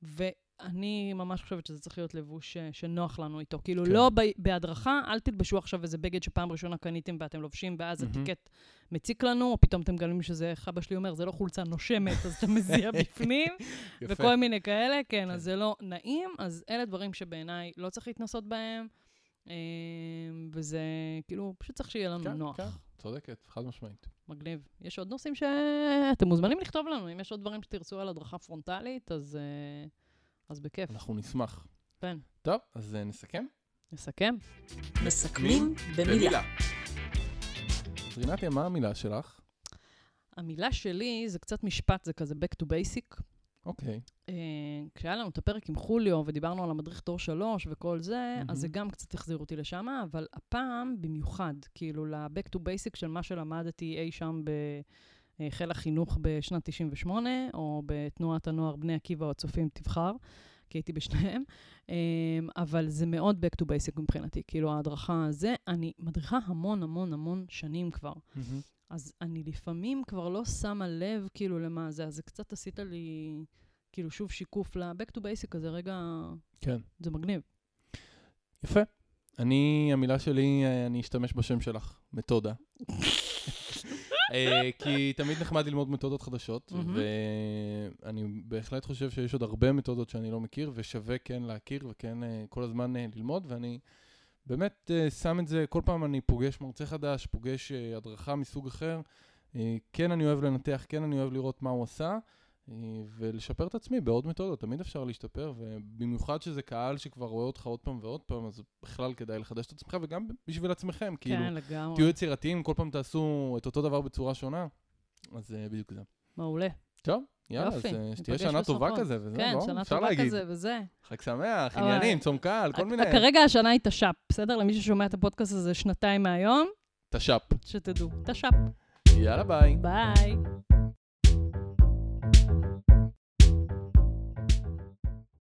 ואני ממש חושבת שזה צריך להיות לבוש uh, שנוח לנו איתו. כאילו, כן. לא ב, בהדרכה, אל תלבשו עכשיו איזה בגד שפעם ראשונה קניתם ואתם לובשים, ואז מהמם. הטיקט מציק לנו, או פתאום אתם מגלים שזה, איך אבא שלי אומר, זה לא חולצה נושמת, אז אתה מזיע בפנים. וכל מיני כאלה, כן, כן. אז זה לא נעים, אז אלה דברים שבעיניי לא צריך להתנסות בהם, אה, וזה כאילו, פשוט צריך שיהיה לנו כן, נוח. כן. צודקת, חד משמעית. מגניב. יש עוד נושאים שאתם מוזמנים לכתוב לנו, אם יש עוד דברים שתרצו על הדרכה פרונטלית, אז, אה, אז בכיף. אנחנו נשמח. כן. טוב, אז אה, נסכם. נסכם. מסכמים במילה. אז רינתיה, מה המילה שלך? המילה שלי זה קצת משפט, זה כזה back to basic. אוקיי. אה, כשהיה לנו את הפרק עם חוליו ודיברנו על המדריך תור שלוש וכל זה, מהמם. אז זה גם קצת החזיר אותי לשם, אבל הפעם במיוחד, כאילו ל-back to basic של מה שלמדתי אי שם בחיל החינוך בשנת 98, או בתנועת הנוער בני עקיבא או הצופים, תבחר, כי הייתי בשניהם, אה, אבל זה מאוד back to basic מבחינתי, כאילו ההדרכה הזה, אני מדריכה המון המון המון שנים כבר. מהמם. אז אני לפעמים כבר לא שמה לב כאילו למה זה, אז זה קצת עשית לי כאילו שוב שיקוף ל-back to basic הזה, רגע, כן. זה מגניב. יפה. אני, המילה שלי, אני אשתמש בשם שלך, מתודה. אה, כי תמיד נחמד ללמוד מתודות חדשות. ואני בהחלט חושב שיש עוד הרבה מתודות שאני לא מכיר, ושווה כן להכיר וכן אה, כל הזמן אה, ללמוד, ואני באמת אה, שם את זה, כל פעם אני פוגש מרצה חדש, פוגש אה, הדרכה מסוג אחר. אה, כן, אני אוהב לנתח, כן, אני אוהב לראות מה הוא עשה. ולשפר את עצמי בעוד מתודות, תמיד אפשר להשתפר, ובמיוחד שזה קהל שכבר רואה אותך עוד פעם ועוד פעם, אז בכלל כדאי לחדש את עצמך, וגם בשביל עצמכם, כאילו, כן, לגמרי. תהיו יצירתיים, כל פעם תעשו את אותו דבר בצורה שונה, אז בדיוק זה. מעולה. טוב, יאללה, יופי, אז שתהיה שנה טובה. כזה, וזה, כן, לא? שנה טובה. כזה וזה. חג שמח, עניינים, צום קל, כל מיני. כרגע השנה היא תש"פ, בסדר? למי ששומע את הפודקאסט הזה שנתיים מהיום, תש"פ. שתדעו. תש"פ. יאללה, ביי. ביי.